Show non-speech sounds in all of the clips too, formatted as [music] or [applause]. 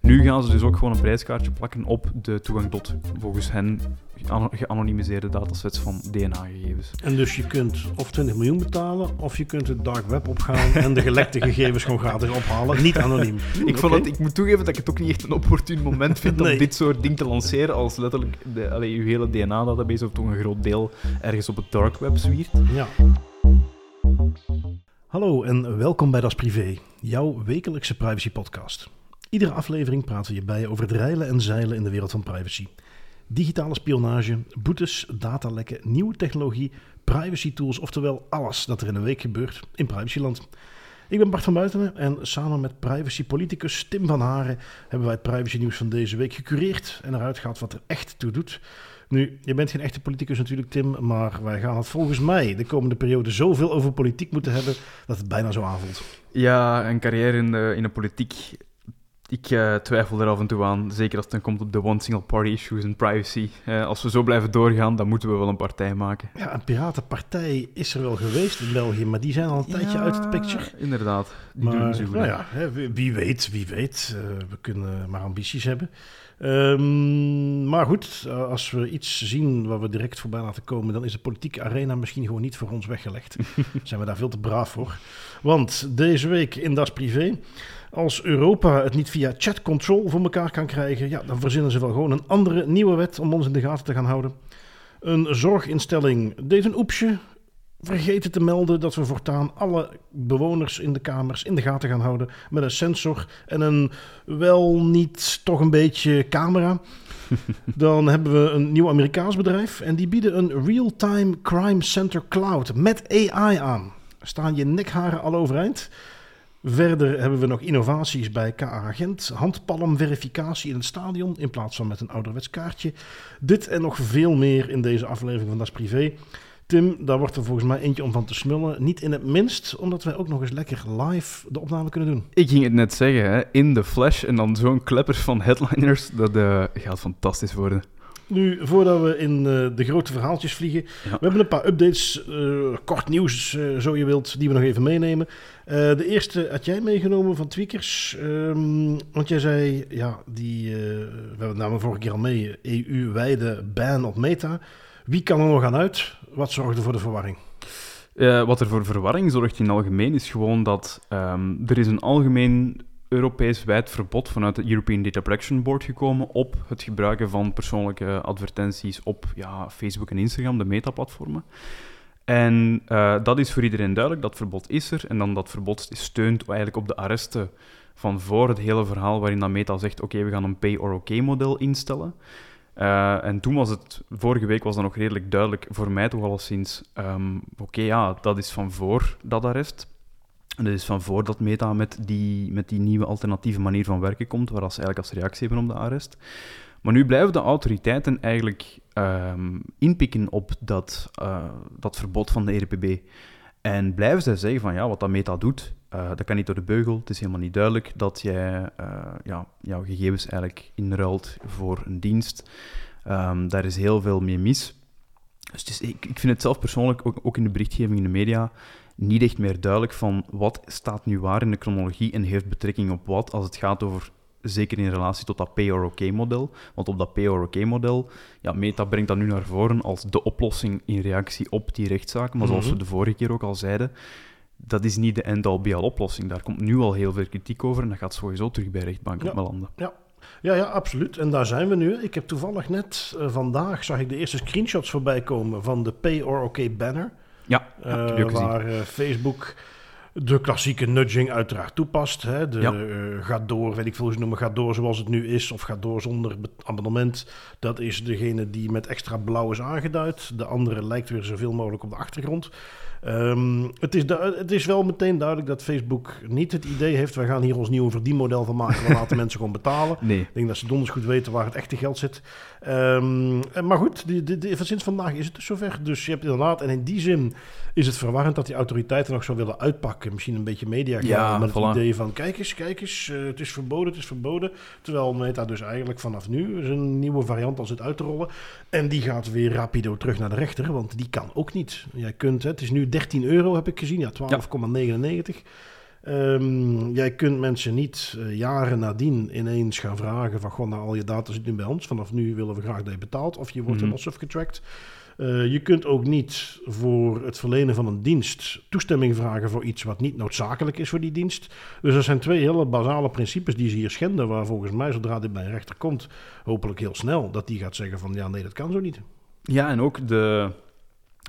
Nu gaan ze dus ook gewoon een prijskaartje plakken op de toegang tot, volgens hen, geano- geanonimiseerde datasets van DNA-gegevens. En dus je kunt of 20 miljoen betalen, of je kunt het dark web opgaan en de gelekte gegevens gewoon gratis ophalen. Niet anoniem. Ik, vond het, ik moet toegeven dat ik het ook niet echt een opportun moment vind Nee. om dit soort ding te lanceren als letterlijk de, allee, uw hele DNA-database of toch een groot deel ergens op het dark web zwiert. Ja. Hallo en welkom bij Das Privé, jouw wekelijkse privacy podcast. Iedere aflevering praten we je bij over het reilen en zeilen in de wereld van privacy. Digitale spionage, boetes, datalekken, nieuwe technologie, privacy tools, oftewel alles dat er in een week gebeurt in privacyland. Ik ben Bart van Buitenen en samen met privacy-politicus Tim van Haren hebben wij het privacy nieuws van deze week gecureerd en eruit gehaald wat er echt toe doet. Nu, je bent geen echte politicus natuurlijk, Tim, maar wij gaan het volgens mij de komende periode zoveel over politiek moeten hebben dat het bijna zo aanvoelt. Ja, een carrière in de, in de politiek. Ik eh, twijfel er af en toe aan, zeker als het dan komt op de one single party issues en privacy. Eh, als we zo blijven doorgaan, dan moeten we wel een partij maken. Ja, een piratenpartij is er wel geweest in België, maar die zijn al een tijdje uit het picture. Inderdaad, die doen Maar goed. nou ja, hè, wie, wie weet, wie weet. Eh, we kunnen maar ambities hebben. Ehm, maar goed, eh, als we iets zien waar we direct voorbij laten komen, dan is de politieke arena misschien gewoon niet voor ons weggelegd. [laughs] zijn we daar veel te braaf voor. Want deze week in Das Privé, als Europa het niet via chat control voor elkaar kan krijgen, ja, dan verzinnen ze wel gewoon een andere nieuwe wet om ons in de gaten te gaan houden. Een zorginstelling deed een oepsje, vergeten te melden dat we voortaan alle bewoners in de kamers in de gaten gaan houden met een sensor en een wel niet toch een beetje camera. [laughs] Dan hebben we een nieuw Amerikaans bedrijf en die bieden een real-time crime center cloud met AI aan. Staan je nekharen al overeind? Verder hebben we nog innovaties bij KA Gent, handpalmverificatie in het stadion in plaats van met een ouderwets kaartje. Dit en nog veel meer in deze aflevering van Das Privé. Tim, daar wordt er volgens mij eentje om van te smullen. Niet in het minst, omdat wij ook nog eens lekker live de opname kunnen doen. Ik ging het net zeggen, hè, in de flash en dan zo'n klepper van headliners, dat eh, gaat fantastisch worden. Nu, voordat we in eh, de grote verhaaltjes vliegen, Ja. we hebben een paar updates, eh, kort nieuws, zo je wilt, die we nog even meenemen. De eerste had jij meegenomen van Tweakers, ehm, want jij zei, ja, die, we namen vorige keer al mee, EU-wijde ban op Meta. Wie kan er nog aan uit? Wat zorgde voor de verwarring? Eh, wat er voor verwarring zorgt in het algemeen is gewoon dat ehm, er is een algemeen Europees wijd verbod vanuit het European Data Protection Board gekomen op het gebruiken van persoonlijke advertenties op ja, Facebook en Instagram, de meta-platformen. En eh, dat is voor iedereen duidelijk, dat verbod is er. En dan dat verbod steunt eigenlijk op de arresten van voor het hele verhaal waarin dat Meta zegt, oké, we gaan een pay-or-okay-model instellen. Eh, en toen was het, vorige week was dat nog redelijk duidelijk, voor mij toch alleszins, ehm oké, ja, dat is van voor dat arrest. En dat is van voor dat Meta met die, met die nieuwe alternatieve manier van werken komt, waar ze eigenlijk als reactie hebben op de arrest. Maar nu blijven de autoriteiten eigenlijk ehm, inpikken op dat, eh, dat verbod van de ERPB. En blijven zij zeggen van ja, wat dat Meta doet, eh, dat kan niet door de beugel. Het is helemaal niet duidelijk dat jij eh, ja, jouw gegevens eigenlijk inruilt voor een dienst. Ehm, daar is heel veel mee mis. Dus het is, ik, ik vind het zelf persoonlijk, ook, ook in de berichtgeving in de media, niet echt meer duidelijk van wat staat nu waar in de chronologie en heeft betrekking op wat als het gaat over, zeker in relatie tot dat pay-or-okay-model. Want op dat pay-or-okay-model, ja, Meta brengt dat nu naar voren als de oplossing in reactie op die rechtszaken. Maar zoals Mhm. we de vorige keer ook al zeiden, dat is niet de end-all be-all oplossing. Daar komt nu al heel veel kritiek over en dat gaat sowieso terug bij rechtbanken Ja. belanden. Ja, ja, absoluut. En daar zijn we nu. Ik heb toevallig net eh, vandaag zag ik de eerste screenshots voorbij komen van de Pay or OK banner. Ja, ja, Eh, waar eh, Facebook de klassieke nudging uiteraard toepast. Hè? De Ja. gaat door, weet ik veel hoe ze noemen, gaat door zoals het nu is, of gaat door zonder abonnement. Dat is degene die met extra blauw is aangeduid. De andere lijkt weer zoveel mogelijk op de achtergrond. Ehm, het, is het is wel meteen duidelijk dat Facebook niet het idee heeft... wij gaan hier ons nieuwe verdienmodel van maken... we [laughs] laten mensen gewoon betalen. Nee, Ik denk dat ze donders goed weten waar het echte geld zit. Ehm, en- maar goed, die, die, die- sinds vandaag is het dus zover. Dus je hebt inderdaad, en in die zin is het verwarrend dat die autoriteiten nog zo willen uitpakken. Misschien een beetje media Ja, met voilà. het idee van kijk eens, kijk eens, eh, het is verboden, het is verboden. Terwijl Meta dus eigenlijk vanaf nu zijn nieuwe variant al zit uit te rollen. En die gaat weer rapido terug naar de rechter, want die kan ook niet. Jij kunt, hè, het is nu 13 euro heb ik gezien, ja 12,99. Ehm, jij kunt mensen niet uh, jaren nadien ineens gaan vragen van... Goh, nou, al je data zit nu bij ons. Vanaf nu willen we graag dat je betaalt. Of je wordt mm -hmm. los of getracked. Uh, je kunt ook niet voor het verlenen van een dienst toestemming vragen voor iets wat niet noodzakelijk is voor die dienst. Dus er zijn twee hele basale principes die ze hier schenden, waar volgens mij zodra dit bij een rechter komt, hopelijk heel snel, dat die gaat zeggen van ja nee, dat kan zo niet. Ja, en ook de,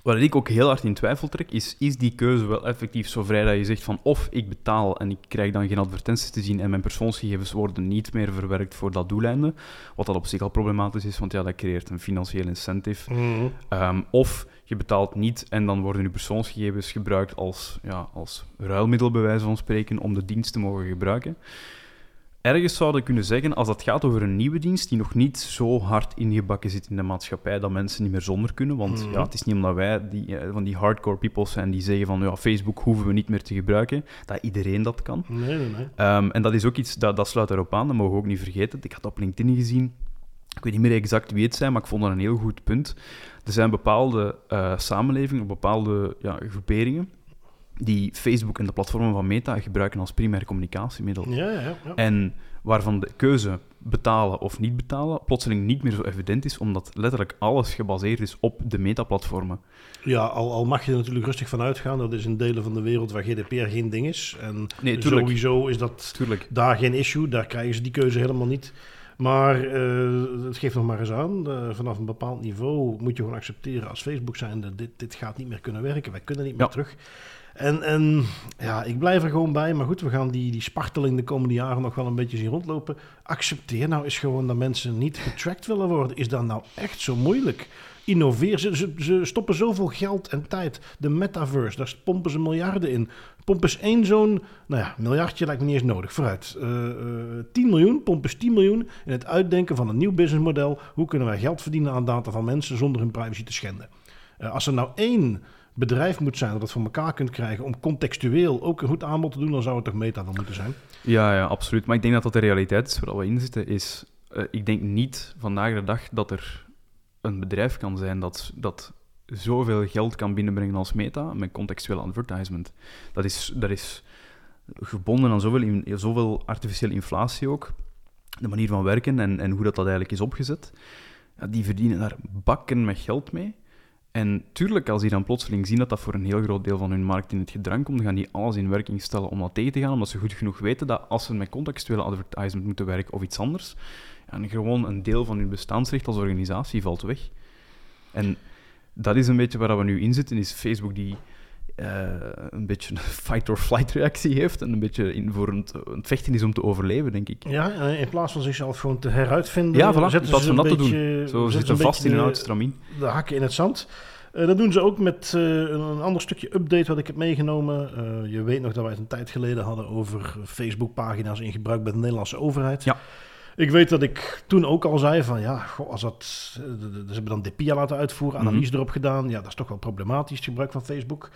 Waar ik ook heel hard in twijfel trek, is, is die keuze wel effectief zo vrij dat je zegt van of ik betaal en ik krijg dan geen advertenties te zien en mijn persoonsgegevens worden niet meer verwerkt voor dat doeleinde, wat dat op zich al problematisch is, want ja, dat creëert een financieel incentive. Mhm. Um, of je betaalt niet en dan worden je persoonsgegevens gebruikt als, ja, als ruilmiddel, bij wijze van spreken, om de dienst te mogen gebruiken ergens zouden kunnen zeggen, als het gaat over een nieuwe dienst die nog niet zo hard ingebakken zit in de maatschappij dat mensen niet meer zonder kunnen. Want Mhm. ja, het is niet omdat wij die, eh, van die hardcore people zijn die zeggen van ja, Facebook hoeven we niet meer te gebruiken, dat iedereen dat kan. Nee, nee, nee. Ehm, en dat is ook iets, dat, dat sluit erop aan, dat mogen we ook niet vergeten. Ik had op LinkedIn gezien, ik weet niet meer exact wie het zijn, maar ik vond dat een heel goed punt. Er zijn bepaalde eh, samenlevingen, bepaalde ja, groeperingen, die Facebook en de platformen van Meta gebruiken als primair communicatiemiddel. Ja, ja, ja. En waarvan de keuze betalen of niet betalen plotseling niet meer zo evident is, omdat letterlijk alles gebaseerd is op de metaplatformen. Ja, al, al mag je er natuurlijk rustig van uitgaan. Dat is in delen van de wereld waar GDPR geen ding is. En Nee, sowieso is dat Tuurlijk. daar geen issue. Daar krijgen ze die keuze helemaal niet. Maar eh, het geeft nog maar eens aan. eh, vanaf een bepaald niveau moet je gewoon accepteren als Facebook zijnde... Dit, dit gaat niet meer kunnen werken. Wij kunnen niet meer Ja. terug. En, en ja, ik blijf er gewoon bij. Maar goed, we gaan die, die sparteling de komende jaren nog wel een beetje zien rondlopen. Accepteer nou eens gewoon dat mensen niet getracked willen worden. Is dat nou echt zo moeilijk? Innoveer. Ze, ze, ze stoppen zoveel geld en tijd. De metaverse, daar pompen ze miljarden in. Pomp eens één zo'n, nou ja, miljardje lijkt me niet eens nodig. Vooruit. Eh, eh, 10 miljoen, pomp eens 10 miljoen in het uitdenken van een nieuw businessmodel. Hoe kunnen wij geld verdienen aan data van mensen zonder hun privacy te schenden? Eh, als er nou één bedrijf moet zijn dat het voor elkaar kunt krijgen om contextueel ook een goed aanbod te doen, dan zou het toch Meta wel moeten zijn. Ja, ja, absoluut. Maar ik denk dat dat de realiteit is waar we in zitten. Is, eh, ik denk niet vandaag de dag dat er een bedrijf kan zijn dat, dat zoveel geld kan binnenbrengen als Meta met contextueel advertisement. Dat is, dat is gebonden aan zoveel, in, zoveel artificiële inflatie ook. De manier van werken en, en hoe dat, dat eigenlijk is opgezet. Ja, die verdienen daar bakken met geld mee. En tuurlijk, als die dan plotseling zien dat dat voor een heel groot deel van hun markt in het gedrang komt, gaan die alles in werking stellen om dat tegen te gaan, omdat ze goed genoeg weten dat als ze met contextuele advertisement moeten werken of iets anders, ja, gewoon een deel van hun bestaansrecht als organisatie valt weg. En dat is een beetje waar we nu in zitten, is Facebook die eh, een beetje een [laughs] fight-or-flight reactie heeft en een beetje in, voor een, een vechten is om te overleven, denk ik. Ja, en in plaats van zichzelf gewoon te heruitvinden, Ja, voilà, in plaats van een dat te doen. beetje- Zo zitten vast in een oud stramien. de hakken in het zand. Eh, dat doen ze ook met eh, een, ander stukje update wat ik heb meegenomen. Eh, je weet nog dat wij het een tijd geleden hadden over Facebook-pagina's in gebruik bij de Nederlandse overheid. Ja. Ik weet dat ik toen ook al zei van ja, goh, als dat, eh, ze hebben dan DPIA laten uitvoeren, Mhm. analyse erop gedaan. Ja, dat is toch wel problematisch, het gebruik van Facebook.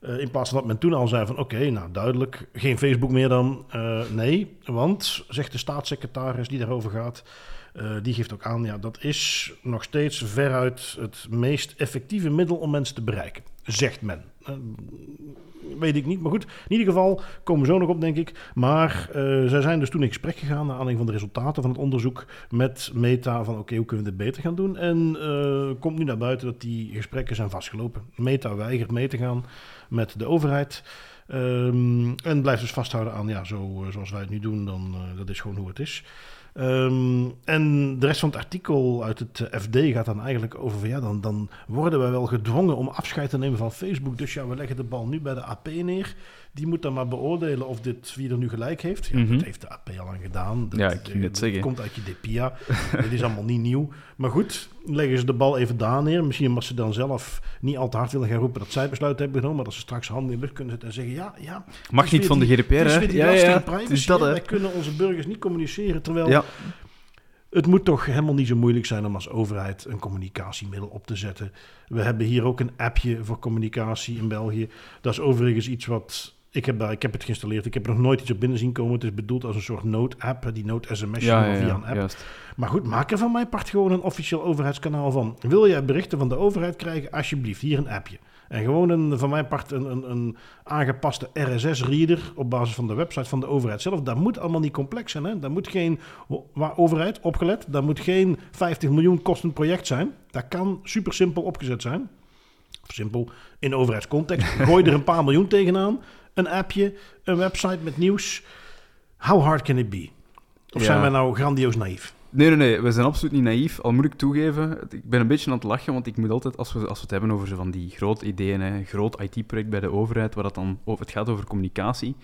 Eh, in plaats van dat men toen al zei van oké, nou duidelijk, geen Facebook meer dan. Eh, nee, want, zegt de staatssecretaris die daarover gaat, eh, die geeft ook aan, ja, dat is nog steeds veruit het meest effectieve middel om mensen te bereiken, zegt men. Weet ik niet, maar goed, in ieder geval komen we zo nog op, denk ik. Maar eh, zij zijn dus toen in gesprek gegaan naar aanleiding van de resultaten van het onderzoek met Meta van oké, hoe kunnen we dit beter gaan doen? En eh, komt nu naar buiten dat die gesprekken zijn vastgelopen. Meta weigert mee te gaan met de overheid. Ehm, en blijft dus vasthouden aan, ja, zo, eh, zoals wij het nu doen, dan dat is gewoon hoe het is. Ehm, en de rest van het artikel uit het eh, FD gaat dan eigenlijk over van ja, dan, dan worden wij wel gedwongen om afscheid te nemen van Facebook. Dus ja, we leggen de bal nu bij de AP neer. Die moet dan maar beoordelen of dit wie er nu gelijk heeft. Ja, Mhm. Dat heeft de AP al lang gedaan. Dat, Ja, ik ging eh, zeggen. komt uit je DPIA. [laughs] Dit is allemaal niet nieuw. Maar goed, leggen ze de bal even daar neer. Misschien omdat ze dan zelf niet al te hard willen gaan roepen dat zij het besluit hebben genomen. Maar dat ze straks handen in de lucht kunnen zetten en zeggen ja, ja, Mag is niet van de GDPR, het is hè? Ja, ja, Het dat, hè? Wij kunnen onze burgers niet communiceren. Terwijl Ja. het moet toch helemaal niet zo moeilijk zijn om als overheid een communicatiemiddel op te zetten. We hebben hier ook een appje voor communicatie in België. Dat is overigens iets wat... Ik heb, daar, ik heb het geïnstalleerd. Ik heb er nog nooit iets op binnen zien komen. Het is bedoeld als een soort nood-app. Die nood-sms Ja, ja, via een app. juist. Maar goed, maak er van mij part gewoon een officieel overheidskanaal van. Wil jij berichten van de overheid krijgen? Alsjeblieft, hier een appje. En gewoon een, van mijn part een, een, een aangepaste RSS-reader op basis van de website van de overheid zelf. Dat moet allemaal niet complex zijn. Hè? Dat moet geen, waar overheid, opgelet, dat moet geen 50 miljoen kostend project zijn. Dat kan super simpel opgezet zijn. Of simpel, in overheidscontext. [laughs] Gooi er een paar miljoen tegenaan. Een appje, een website met nieuws. How hard can it be? Of Ja. zijn wij nou grandioos naïef? Nee, nee, nee, we zijn absoluut niet naïef. Al moet ik toegeven, ik ben een beetje aan het lachen, want ik moet altijd, als we, als we het hebben over zo van die grote ideeën, hè, een groot IT-project bij de overheid, waar dat dan over, het gaat over communicatie.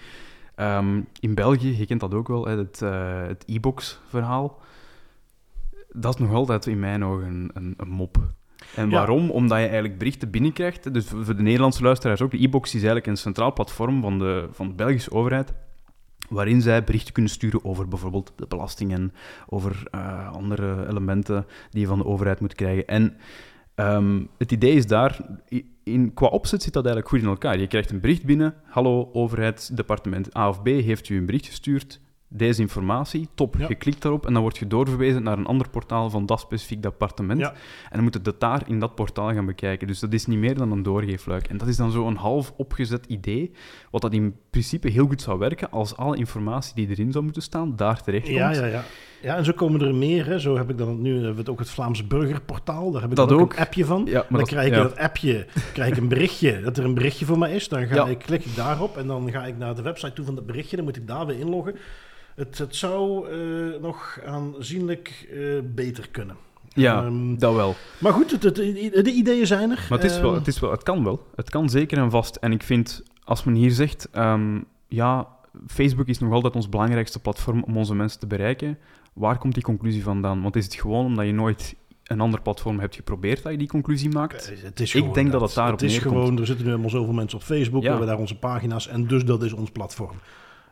Ehm, in België, je kent dat ook wel, hè, het, eh, het e-box-verhaal. Dat is nog altijd in mijn ogen een, een, een mop. En Ja. waarom? Omdat je eigenlijk berichten binnenkrijgt. Dus voor de Nederlandse luisteraars ook, de e-box is eigenlijk een centraal platform van de, van de Belgische overheid, waarin zij berichten kunnen sturen over bijvoorbeeld de belastingen, over eh, andere elementen die je van de overheid moet krijgen. En ehm, het idee is daar, in, qua opzet zit dat eigenlijk goed in elkaar. Je krijgt een bericht binnen, hallo overheid, departement A of B heeft u een bericht gestuurd, deze informatie, top, Ja. je klikt daarop en dan word je doorverwezen naar een ander portaal van dat specifiek departement. Ja. En dan moet je dat daar in dat portaal gaan bekijken. Dus dat is niet meer dan een doorgeefluik. En dat is dan zo'n half opgezet idee, wat dat in principe heel goed zou werken als alle informatie die erin zou moeten staan, daar terecht komt. Ja, ja, ja. Ja, en zo komen er meer. Hè. Zo heb ik dan nu hebben we ook het Vlaams Burgerportaal. Daar heb ik Dat ook, ook. een appje van. Ja, maar dan dat- krijg ik ja. dat appje krijg ik een berichtje, dat er een berichtje voor mij is. Dan ga Ja. ik, klik ik daarop en dan ga ik naar de website toe van dat berichtje. Dan moet ik daar weer inloggen. Het, het zou eh, nog aanzienlijk eh, beter kunnen. Ja, Ehm, dat wel. maar goed, het, het- de ideeën zijn er. Maar het is, wel, Ehm, het is wel, het kan wel. Het kan zeker en vast. En ik vind, als men hier zegt, ehm, ja, Facebook is nog altijd ons belangrijkste platform om onze mensen te bereiken, waar komt die conclusie vandaan? Want is het gewoon omdat je nooit een ander platform hebt geprobeerd dat je die conclusie maakt? Eh, Het is Ik gewoon denk dat het daarop Het is neerkomt. gewoon, er zitten nu helemaal zoveel mensen op Facebook, we hebben daar onze pagina's en dus dat is ons platform.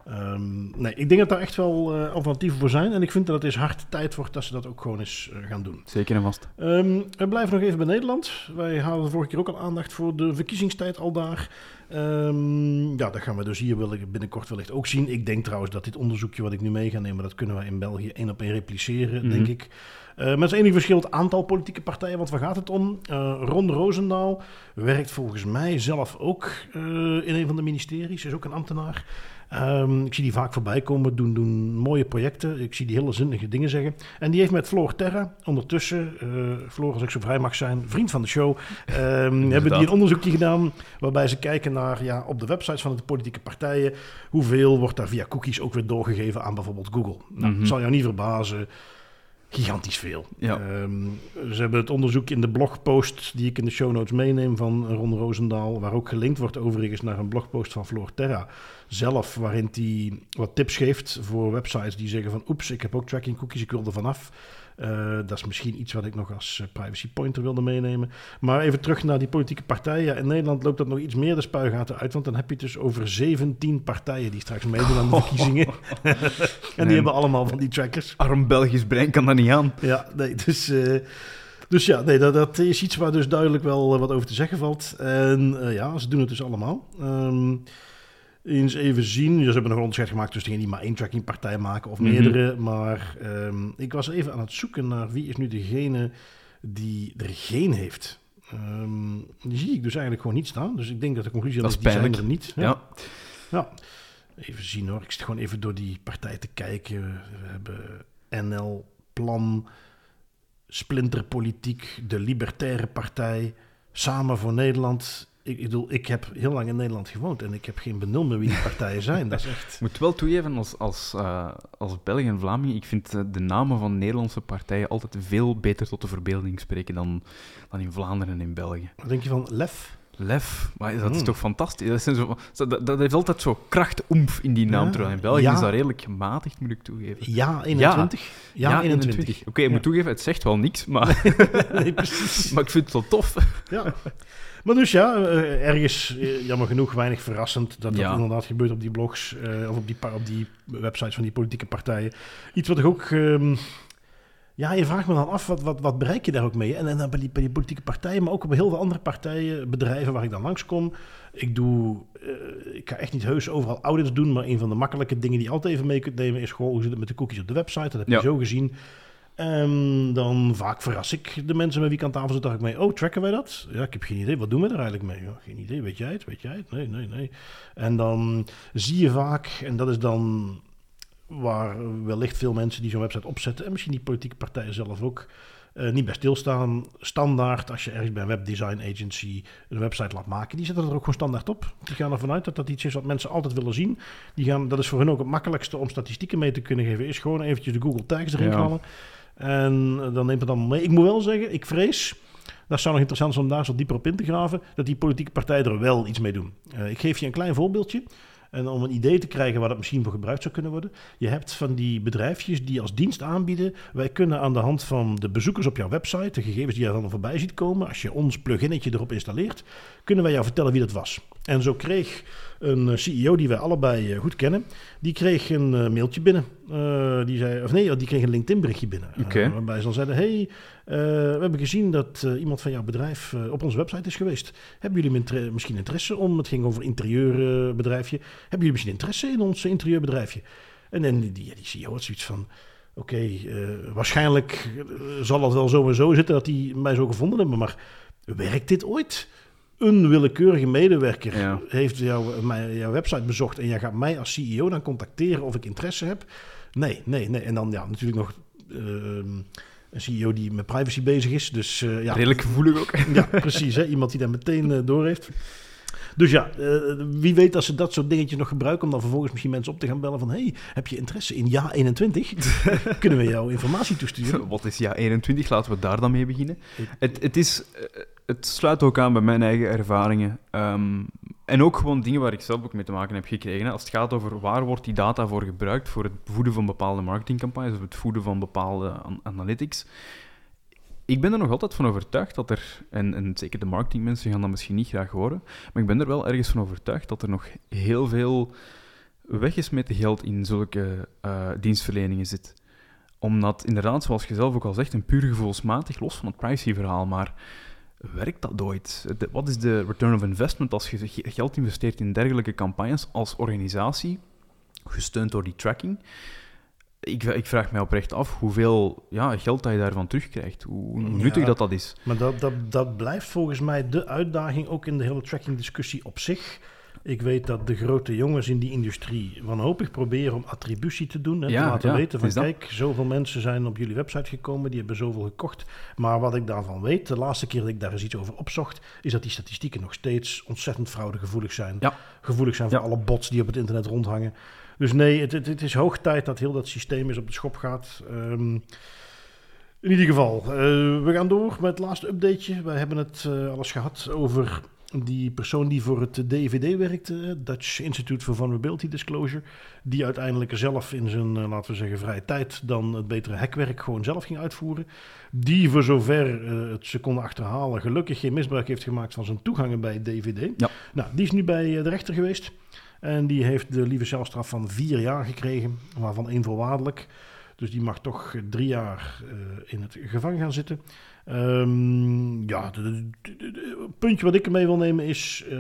Ehm, nee, ik denk dat daar echt wel eh, alternatieven voor zijn en ik vind dat het is hard tijd wordt dat ze dat ook gewoon eens eh, gaan doen. Zeker en vast. Ehm, we blijven nog even bij Nederland. Wij hadden de vorige keer ook al aandacht voor de verkiezingstijd al daar. Ehm, ja, dat gaan we dus hier binnenkort wellicht ook zien. Ik denk trouwens dat dit onderzoekje wat ik nu mee ga nemen, dat kunnen we in België één op één repliceren, Mhm. denk ik. Eh met het enige verschil het aantal politieke partijen, want waar gaat het om? Ron Roosendaal werkt volgens mij zelf ook in een van de ministeries, is ook een ambtenaar. Ehm, ik zie die vaak voorbij komen, doen, doen mooie projecten. Ik zie die hele zinnige dingen zeggen. En die heeft met Floor Terra ondertussen, eh Floor als ik zo vrij mag zijn, vriend van de show, ehm, [laughs] hebben die een onderzoekje gedaan waarbij ze kijken naar ja, op de websites van de politieke partijen hoeveel wordt daar via cookies ook weer doorgegeven aan bijvoorbeeld Google. Nou, Mhm. zal jou niet verbazen. Gigantisch veel. Ja. Ehm, ze hebben het onderzoek in de blogpost die ik in de show notes meeneem van Ron Roosendaal, waar ook gelinkt wordt overigens naar een blogpost van Floor Terra zelf, waarin hij wat tips geeft voor websites die zeggen van oeps, ik heb ook tracking cookies, ik wil er vanaf. Eh dat is misschien iets wat ik nog als eh, privacy pointer wilde meenemen. Maar even terug naar die politieke partijen. Ja, in Nederland loopt dat nog iets meer de spuigaten uit, want dan heb je het dus over 17 partijen die straks meedoen aan de [laughs] verkiezingen. [laughs] en die Nee. hebben allemaal van die trackers. Arm Belgisch brein kan dat niet aan. Ja, nee, dus, eh, dus ja, nee, dat, dat is iets waar dus duidelijk wel wat over te zeggen valt. En ja, ze doen het dus allemaal. Ehm, eens even zien. Ja, ze hebben nog een onderscheid gemaakt tussen degenen die maar één trackingpartij maken of Mhm. meerdere. Maar ehm, ik was even aan het zoeken naar wie is nu degene die er geen heeft. Ehm, die zie ik dus eigenlijk gewoon niet staan. Dus ik denk dat de conclusie Dat is, die zijn er niet. Ja. Ja. Even zien hoor. Ik zit gewoon even door die partij te kijken. We hebben NL, Plan, Splinterpolitiek, de Libertaire Partij, Samen voor Nederland. Ik, ik bedoel, ik heb heel lang in Nederland gewoond en ik heb geen benul meer wie die partijen [laughs] zijn. Dat is echt... Ik moet wel toegeven, als, als, eh, als Belg en Vlaming, ik vind eh, de namen van Nederlandse partijen altijd veel beter tot de verbeelding spreken dan, dan in Vlaanderen en in België. Wat denk je van Lef? Lef, maar dat is Hmm. toch fantastisch? Dat, zijn zo, dat, dat heeft altijd zo kracht, oemf in die naam. Ja. terwijl in België Ja. is dat redelijk gematigd, moet ik toegeven. Ja, 21. Ja, 21. Oké, ik moet toegeven, het zegt wel niks, maar, [laughs] nee, precies. [laughs] maar ik vind het wel tof. Ja. Maar dus ja, eh, ergens, eh, jammer genoeg, weinig verrassend dat dat Ja. inderdaad gebeurt op die blogs eh, of op die, pa- op die websites van die politieke partijen. Iets wat ik ook, ehm, ja, je vraagt me dan af, wat, wat, wat bereik je daar ook mee? En, en dan bij die, bij die politieke partijen, maar ook op heel veel andere partijen, bedrijven waar ik dan langskom. Ik doe, eh, ik ga echt niet heus overal audits doen, maar een van de makkelijke dingen die je altijd even mee kunt nemen is gewoon hoe zit het met de cookies op de website. Dat heb je Ja. zo gezien. En dan vaak verras ik de mensen met wie ik aan tafel zit. dacht ik mee, oh, tracken wij dat? Ja, ik heb geen idee. Wat doen we er eigenlijk mee? Ja, geen idee. Weet jij het? Weet jij het? Nee, nee, nee. En dan zie je vaak, en dat is dan waar wellicht veel mensen die zo'n website opzetten, en misschien die politieke partijen zelf ook, uh, niet bij stilstaan. Standaard, als je ergens bij een webdesign agency een website laat maken, die zetten er ook gewoon standaard op. Die gaan ervan uit dat dat iets is wat mensen altijd willen zien. Die gaan, dat is voor hen ook het makkelijkste om statistieken mee te kunnen geven, is gewoon eventjes de Google Tags erin ja. halen. En dan neemt het dan mee. Ik moet wel zeggen, ik vrees, dat zou nog interessant zijn om daar zo dieper op in te graven, dat die politieke partijen er wel iets mee doen. Uh, ik geef je een klein voorbeeldje. En om een idee te krijgen waar dat misschien voor gebruikt zou kunnen worden. Je hebt van die bedrijfjes die als dienst aanbieden. Wij kunnen aan de hand van de bezoekers op jouw website, de gegevens die je dan voorbij ziet komen, als je ons pluginnetje erop installeert, kunnen wij jou vertellen wie dat was. En zo kreeg een eh, CEO die wij allebei eh, goed kennen, die kreeg een eh, mailtje binnen. die zei, of nee, die kreeg een LinkedIn berichtje binnen. Okay. waarbij ze dan zeiden, hey, we hebben gezien dat iemand van jouw bedrijf op onze website is geweest. Hebben jullie misschien interesse om, het ging over interieurbedrijfje, hebben jullie misschien interesse in ons interieurbedrijfje? En dan die, die, die CEO had zoiets van, oké, waarschijnlijk zal het wel zo en zo zitten dat die mij zo gevonden hebben, maar werkt dit ooit? Een willekeurige medewerker heeft jouw, mijn, jouw website bezocht en jij gaat mij als CEO dan contacteren of ik interesse heb. Nee, nee, nee. En dan ja, natuurlijk nog uh, een CEO die met privacy bezig is. Dus, uh, ja. Redelijk gevoelig ook. Ja, precies. Hè? Iemand die daar meteen uh, door heeft. Dus ja, uh, wie weet dat ze dat soort dingetjes nog gebruiken om dan vervolgens misschien mensen op te gaan bellen van hey, heb je interesse in ja 21? [laughs] Kunnen we jou informatie toesturen? Wat is ja 21? Laten we daar dan mee beginnen. Het, het is het sluit ook aan bij mijn eigen ervaringen. Ehm, en ook gewoon dingen waar ik zelf ook mee te maken heb gekregen. Als het gaat over waar wordt die data voor gebruikt voor het voeden van bepaalde marketingcampagnes of het voeden van bepaalde analytics. Ik ben er nog altijd van overtuigd dat er, en, en zeker de marketingmensen gaan dat misschien niet graag horen, maar ik ben er wel ergens van overtuigd dat er nog heel veel weggesmeten geld in zulke uh, dienstverleningen zit. Omdat inderdaad, zoals je zelf ook al zegt, een puur gevoelsmatig, los van het privacyverhaal, maar werkt dat ooit? wat is de return of investment als je geld investeert in dergelijke campagnes als organisatie, gesteund door die tracking? Ik, ik vraag mij oprecht af hoeveel ja, geld dat je daarvan terugkrijgt. Hoe, hoe nuttig dat dat is. Maar dat, dat, dat blijft volgens mij de uitdaging ook in de hele tracking-discussie op zich. Ik weet dat de grote jongens in die industrie wanhopig proberen om attributie te doen. Hè, ja, te laten weten van kijk, zoveel mensen zijn op jullie website gekomen, die hebben zoveel gekocht. Maar wat ik daarvan weet, de laatste keer dat ik daar eens iets over opzocht, is dat die statistieken nog steeds ontzettend fraudegevoelig zijn. Gevoelig zijn voor alle bots die op het internet rondhangen. Dus nee, het, het, het, is hoog tijd dat heel dat systeem eens op de schop gaat. Um, in ieder geval, uh, we gaan door met het laatste updateje. We hebben het uh, alles gehad over die persoon die voor het DVD werkte, Dutch Institute for Vulnerability Disclosure, die uiteindelijk zelf in zijn, eh, laten we zeggen, vrije tijd dan het betere hekwerk gewoon zelf ging uitvoeren. Die voor zover het ze konden achterhalen gelukkig geen misbruik heeft gemaakt van zijn toegangen bij DVD. Ja. Nou, die is nu bij de rechter geweest en die heeft de lieve celstraf van vier jaar gekregen, waarvan één voorwaardelijk. Dus die mag toch drie jaar uh, in het gevangen gaan zitten. Um, ja, het puntje wat ik ermee wil nemen is. Uh,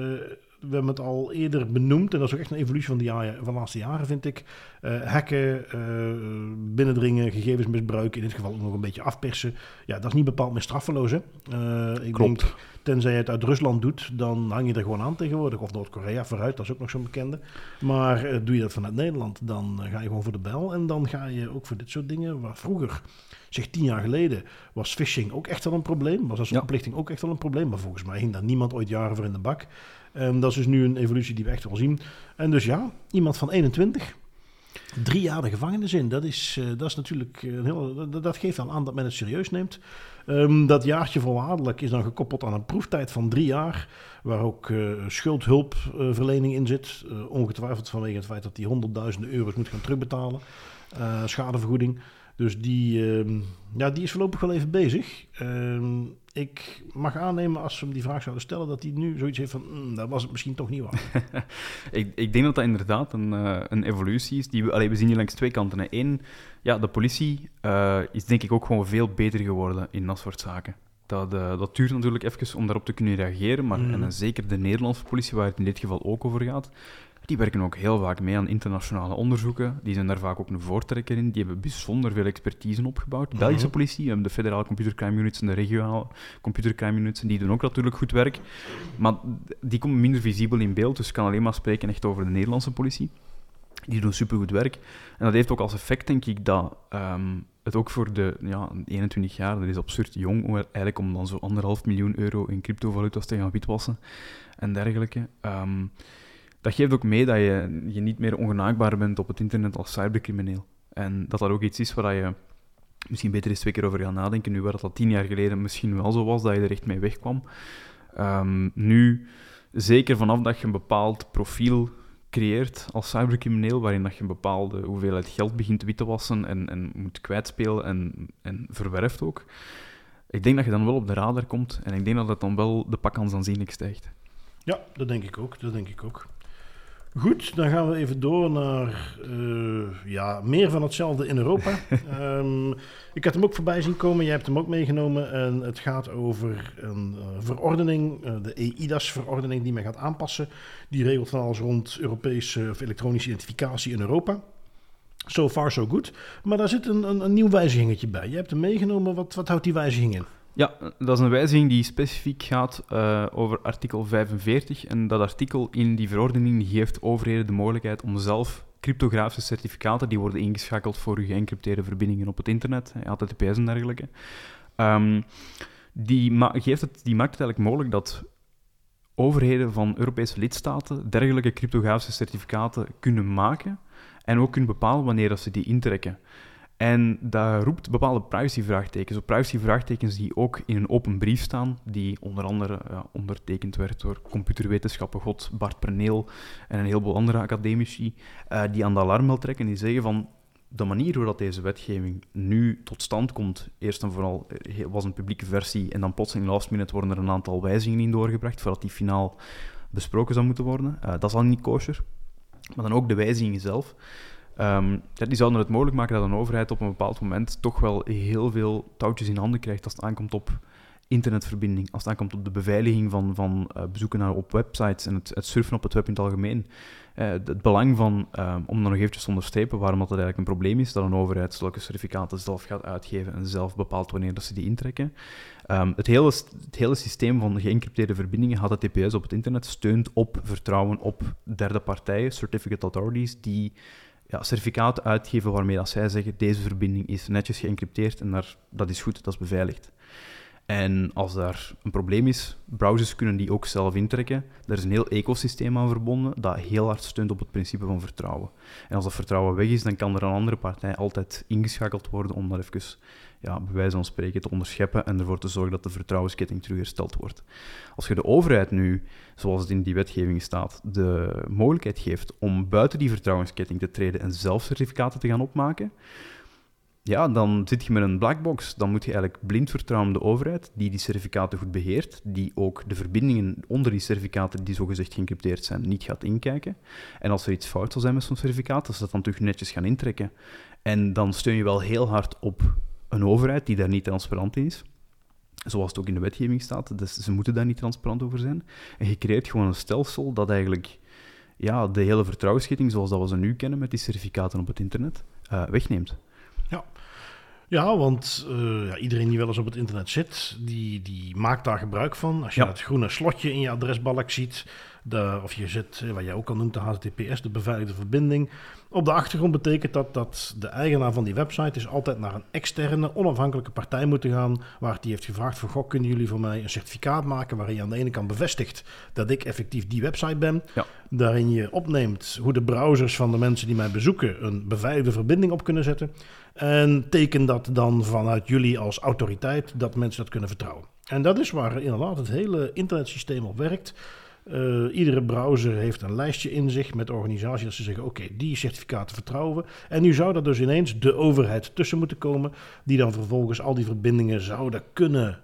we hebben het al eerder benoemd, en dat is ook echt een evolutie van de, jaren, van de laatste jaren, vind ik. Uh, hacken, uh, binnendringen, gegevens misbruiken, in dit geval ook nog een beetje afpersen. Ja, dat is niet bepaald meer straffeloos. Hè? Ik Klopt. Denk, tenzij je het uit Rusland doet, dan hang je er gewoon aan tegenwoordig. Of Noord-Korea vooruit, dat is ook nog zo'n bekende. Maar doe je dat vanuit Nederland, dan ga je gewoon voor de bel. En dan ga je ook voor dit soort dingen, waar vroeger zeg tien jaar geleden was phishing ook echt wel een probleem. Was als ja. oplichting ook echt wel een probleem. Maar volgens mij ging daar niemand ooit jaren voor in de bak. Dat is dus nu een evolutie die we echt wel zien. En dus ja, iemand van 21, drie jaar de gevangenis in. Dat is, uh, dat is natuurlijk een heel, dat, geeft wel aan dat men het serieus neemt. Um, dat jaartje voorwaardelijk is dan gekoppeld aan een proeftijd van drie jaar, waar ook uh, schuldhulpverlening in zit. Uh, ongetwijfeld vanwege het feit dat hij honderdduizenden euro's moet gaan terugbetalen. schadevergoeding. Dus die, uh, ja, die is voorlopig wel even bezig. Ik mag aannemen, als ze hem die vraag zouden stellen, dat hij nu zoiets heeft van, mm, dat was het misschien toch niet waar. [laughs] ik, ik denk dat dat inderdaad een, uh, een evolutie is. Die we, allee, we zien hier langs twee kanten. Eén, ja, de politie uh, is denk ik ook gewoon veel beter geworden in dat soort zaken. Dat, uh, dat duurt natuurlijk even om daarop te kunnen reageren, maar mm. en, zeker de Nederlandse politie, waar het in dit geval ook over gaat, Die werken ook heel vaak mee aan internationale onderzoeken. Die zijn daar vaak ook een voortrekker in. Die hebben bijzonder veel expertise opgebouwd. De Belgische Mhm. politie, we hebben de federale computercrime units en de regionale computercrime units. Die doen ook natuurlijk goed werk. Maar die komen minder visibel in beeld. Dus ik kan alleen maar spreken echt over de Nederlandse politie. Die doen supergoed werk. En dat heeft ook als effect, denk ik, dat ehm, het ook voor de ja, 21 jaar, dat is absurd jong, om eigenlijk om dan zo anderhalf miljoen euro in cryptovaluta's te gaan witwassen en dergelijke. Ehm, dat geeft ook mee dat je, je niet meer ongenaakbaar bent op het internet als cybercrimineel. En dat dat ook iets is waar je misschien beter eens twee keer over gaat nadenken, nu waar dat al tien jaar geleden misschien wel zo was, dat je er echt mee wegkwam. Ehm, nu, zeker vanaf dat je een bepaald profiel creëert als cybercrimineel, waarin dat je een bepaalde hoeveelheid geld begint wit te wassen en, en moet kwijtspelen en, en verwerft ook, ik denk dat je dan wel op de radar komt en ik denk dat het dan wel de pakkans aanzienlijk stijgt. Ja, dat denk ik ook. Dat denk ik ook. Goed, dan gaan we even door naar eh, ja, meer van hetzelfde in Europa. [laughs] Ehm, ik had hem ook voorbij zien komen, jij hebt hem ook meegenomen. En het gaat over een eh, verordening, eh, de EIDAS-verordening, die men gaat aanpassen. Die regelt van alles rond Europese of elektronische identificatie in Europa. So far, so good. Maar daar zit een, een, een nieuw wijzigingetje bij. Je hebt hem meegenomen. Wat, wat houdt die wijziging in? Ja, dat is een wijziging die specifiek gaat eh, over artikel 45. En dat artikel in die verordening geeft overheden de mogelijkheid om zelf cryptografische certificaten, die worden ingeschakeld voor uw geëncrypteerde verbindingen op het internet, HTTPS en dergelijke, ehm, die, geeft het, die maakt het eigenlijk mogelijk dat overheden van Europese lidstaten dergelijke cryptografische certificaten kunnen maken en ook kunnen bepalen wanneer dat ze die intrekken. En dat roept bepaalde privacyvraagtekens. Op privacyvraagtekens die ook in een open brief staan, die onder andere ja, ondertekend werd door computerwetenschappen God Bart Perneel en een heleboel andere academici, uh, die aan de alarmbel trekken, die zeggen van de manier hoe dat deze wetgeving nu tot stand komt, eerst en vooral was een publieke versie en dan plotseling last minute worden er een aantal wijzigingen in doorgebracht voordat die finaal besproken zou moeten worden. Uh, dat is al niet kosher. Maar dan ook de wijzigingen zelf. Um, die zouden het mogelijk maken dat een overheid op een bepaald moment toch wel heel veel touwtjes in handen krijgt als het aankomt op internetverbinding, als het aankomt op de beveiliging van, van uh, bezoeken naar op websites en het, het, surfen op het web in het algemeen. Uh, het belang van, uh, om dan nog eventjes te onderstrepen waarom dat eigenlijk een probleem is, dat een overheid zulke certificaten zelf gaat uitgeven en zelf bepaalt wanneer dat ze die intrekken. Um, het, hele, het hele systeem van geëncrypteerde verbindingen, HTTPS op het internet, steunt op vertrouwen op derde partijen, certificate authorities, die ja, certificaten uitgeven waarmee dat zij zeggen deze verbinding is netjes geëncrypteerd en daar, dat is goed, dat is beveiligd. En als daar een probleem is, browsers kunnen die ook zelf intrekken. Er is een heel ecosysteem aan verbonden dat heel hard steunt op het principe van vertrouwen. En als dat vertrouwen weg is, dan kan er een andere partij altijd ingeschakeld worden om dat even, ja, bij wijze van spreken, te onderscheppen en ervoor te zorgen dat de vertrouwensketting terug hersteld wordt. Als je de overheid nu, zoals het in die wetgeving staat, de mogelijkheid geeft om buiten die vertrouwensketting te treden en zelf certificaten te gaan opmaken, ja, dan zit je met een blackbox. Dan moet je eigenlijk blind vertrouwen op de overheid, die die certificaten goed beheert, die ook de verbindingen onder die certificaten, die zogezegd geëncrypteerd zijn, niet gaat inkijken. En als er iets fout zal zijn met zo'n certificaat, dat ze dat dan terug netjes gaan intrekken. En dan steun je wel heel hard op een overheid die daar niet transparant in is. Zoals het ook in de wetgeving staat, dus ze moeten daar niet transparant over zijn. En je creëert gewoon een stelsel dat eigenlijk ja, de hele vertrouwensketting, zoals dat we ze nu kennen met die certificaten op het internet, uh, wegneemt. Ja. Want uh, ja, iedereen die wel eens op het internet zit, die, die maakt daar gebruik van. Als je Ja. het groene slotje in je adresbalk ziet, de, of je zit, eh, wat jij ook al noemt, de HTTPS, de beveiligde verbinding. Op de achtergrond betekent dat dat de eigenaar van die website is altijd naar een externe, onafhankelijke partij moeten gaan, waar die heeft gevraagd van, goh, kunnen jullie voor mij een certificaat maken waarin je aan de ene kant bevestigt dat ik effectief die website ben. Ja. Daarin je opneemt hoe de browsers van de mensen die mij bezoeken een beveiligde verbinding op kunnen zetten. En teken dat dan vanuit jullie als autoriteit dat mensen dat kunnen vertrouwen. En dat is waar inderdaad het hele internetsysteem op werkt. Uh, iedere browser heeft een lijstje in zich met organisaties dat ze zeggen: oké, okay, die certificaten vertrouwen we. En nu zou er dus ineens de overheid tussen moeten komen, die dan vervolgens al die verbindingen zouden kunnen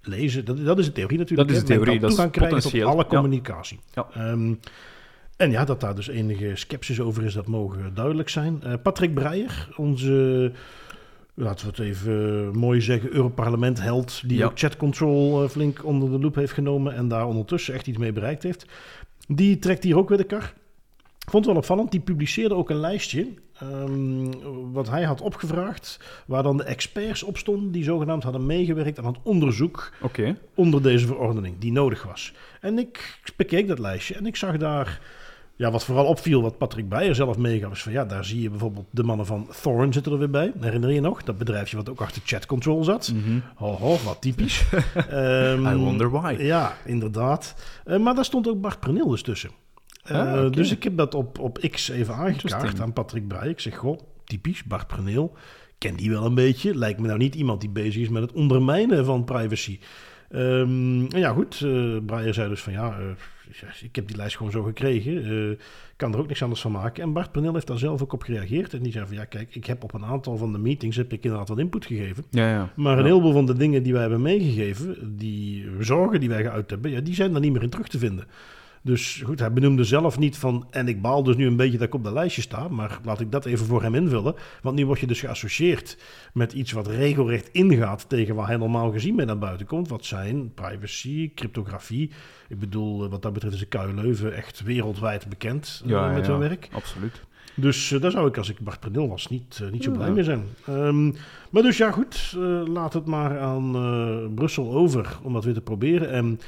lezen. Dat, dat is de theorie natuurlijk. Dat is de theorie, dat is toegang krijgen tot alle ja. communicatie. Ja. Um, en ja, dat daar dus enige sceptisch over is, dat mogen duidelijk zijn. Uh, Patrick Breyer, onze, laten we het even mooi zeggen, Europarlement held, die Ja. ook chat control uh, flink onder de loep heeft genomen en daar ondertussen echt iets mee bereikt heeft. Die trekt hier ook weer de kar. Vond het wel opvallend, die publiceerde ook een lijstje ehm, wat hij had opgevraagd, waar dan de experts op stonden die zogenaamd hadden meegewerkt aan het onderzoek onder deze verordening die nodig was. En ik bekeek dat lijstje en ik zag daar, ja, wat vooral opviel, wat Patrick Beyer zelf meegaf, is van ja, daar zie je bijvoorbeeld de mannen van Thorn zitten er weer bij. Herinner je je nog? Dat bedrijfje wat ook achter chat control zat. Mhm. Ho, ho, wat typisch. [laughs] Ehm, I wonder why. Ja, inderdaad. Eh, maar daar stond ook Bart Pernil dus tussen. Eh, Ah, oké. Dus ik heb dat op, op X even aangekaart aan Patrick Breij. Ik zeg, goh, typisch Bart Pernil. Ken die wel een beetje. Lijkt me nou niet iemand die bezig is met het ondermijnen van privacy. Ehm, en ja, goed. eh Breyer zei dus van ja, eh, ja, ik heb die lijst gewoon zo gekregen. eh, kan er ook niks anders van maken. En Bart Pernil heeft daar zelf ook op gereageerd. En die zei van ja, kijk, ik heb op een aantal van de meetings heb ik inderdaad wat input gegeven. Ja, ja. Maar een heleboel van de dingen die wij hebben meegegeven, die zorgen die wij geuit hebben, ja, die zijn er niet meer in terug te vinden. Dus goed, hij benoemde zelf niet van, en ik baal dus nu een beetje dat ik op de lijstje sta, maar laat ik dat even voor hem invullen. Want nu word je dus geassocieerd met iets wat regelrecht ingaat tegen waar hij normaal gezien mee naar buiten komt. Wat zijn privacy, cryptografie. Ik bedoel, eh, wat dat betreft is de KU Leuven echt wereldwijd bekend eh, met ja, hun werk. Absoluut. Dus eh, daar zou ik, als ik Bart was, niet, niet zo Ja. blij mee zijn. Ehm, maar dus ja, goed. laat het maar aan Brussel over om dat weer te proberen. En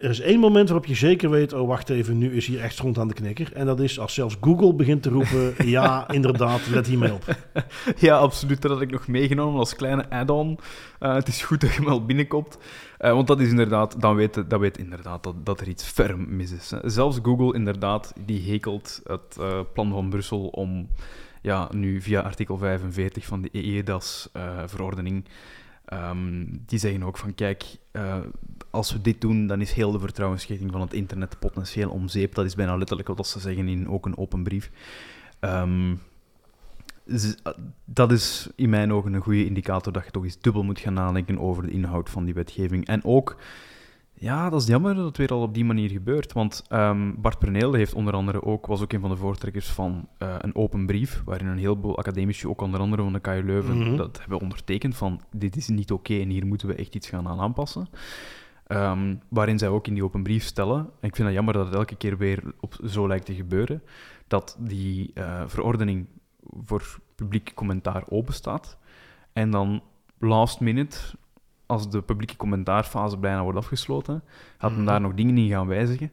er is één moment waarop je zeker weet... oh, wacht even, nu is hier echt grond aan de knikker. En dat is als zelfs Google begint te roepen... [laughs] ja, inderdaad, let hiermee op. [laughs] Ja, absoluut. Dat had ik nog meegenomen als kleine add-on. Eh, het is goed dat je wel binnenkomt. Eh, want dat is inderdaad, dan weet, dat weet inderdaad dat, dat er iets ferm mis is. hè. Zelfs Google, inderdaad, die hekelt het eh, plan van Brussel om ja, nu via artikel 45 van de EEDAS-verordening. ehm, die zeggen ook van kijk, als we dit doen, dan is heel de vertrouwensschetting van het internet potentieel om zeep. Dat is bijna letterlijk wat ze zeggen in ook een open brief. Ehm, z- dat is in mijn ogen een goede indicator dat je toch eens dubbel moet gaan nadenken over de inhoud van die wetgeving. En ook, ja, dat is jammer dat het weer al op die manier gebeurt. Want ehm, Bart Perneel heeft onder andere ook, was ook een van de voortrekkers van eh, een open brief, waarin een heleboel academici, ook onder andere van de KU Leuven, Mhm. dat hebben ondertekend van dit is niet oké en hier moeten we echt iets gaan aan aanpassen. Ehm, waarin zij ook in die open brief stellen, en ik vind het jammer dat het elke keer weer op, zo lijkt te gebeuren, dat die eh, verordening voor publiek commentaar open staat. En dan last minute, als de publieke commentaarfase bijna wordt afgesloten, gaat men Mhm. daar nog dingen in gaan wijzigen.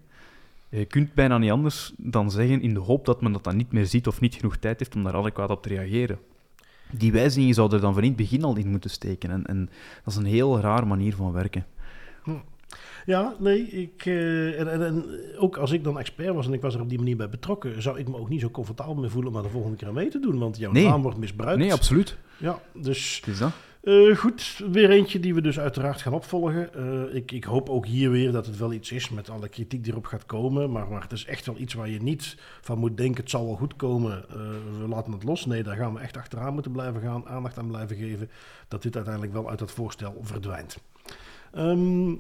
Je kunt bijna niet anders dan zeggen in de hoop dat men dat dan niet meer ziet of niet genoeg tijd heeft om daar adequaat op te reageren. Die wijzigingen zouden er dan van in het begin al in moeten steken. En, en dat is een heel raar manier van werken. Ja, nee, ik, eh, en, en, en ook als ik dan expert was en ik was er op die manier bij betrokken... zou ik me ook niet zo comfortabel mee voelen om daar de volgende keer aan mee te doen. Want jouw Nee. naam wordt misbruikt. Nee, absoluut. Ja, dus is dat. Eh, goed, weer eentje die we dus uiteraard gaan opvolgen. Eh, ik, ik hoop ook hier weer dat het wel iets is met alle kritiek die erop gaat komen. Maar, maar het is echt wel iets waar je niet van moet denken, het zal wel goed komen, we laten het los. Nee, daar gaan we echt achteraan moeten blijven gaan, aandacht aan blijven geven. Dat dit uiteindelijk wel uit het voorstel verdwijnt. Ehm,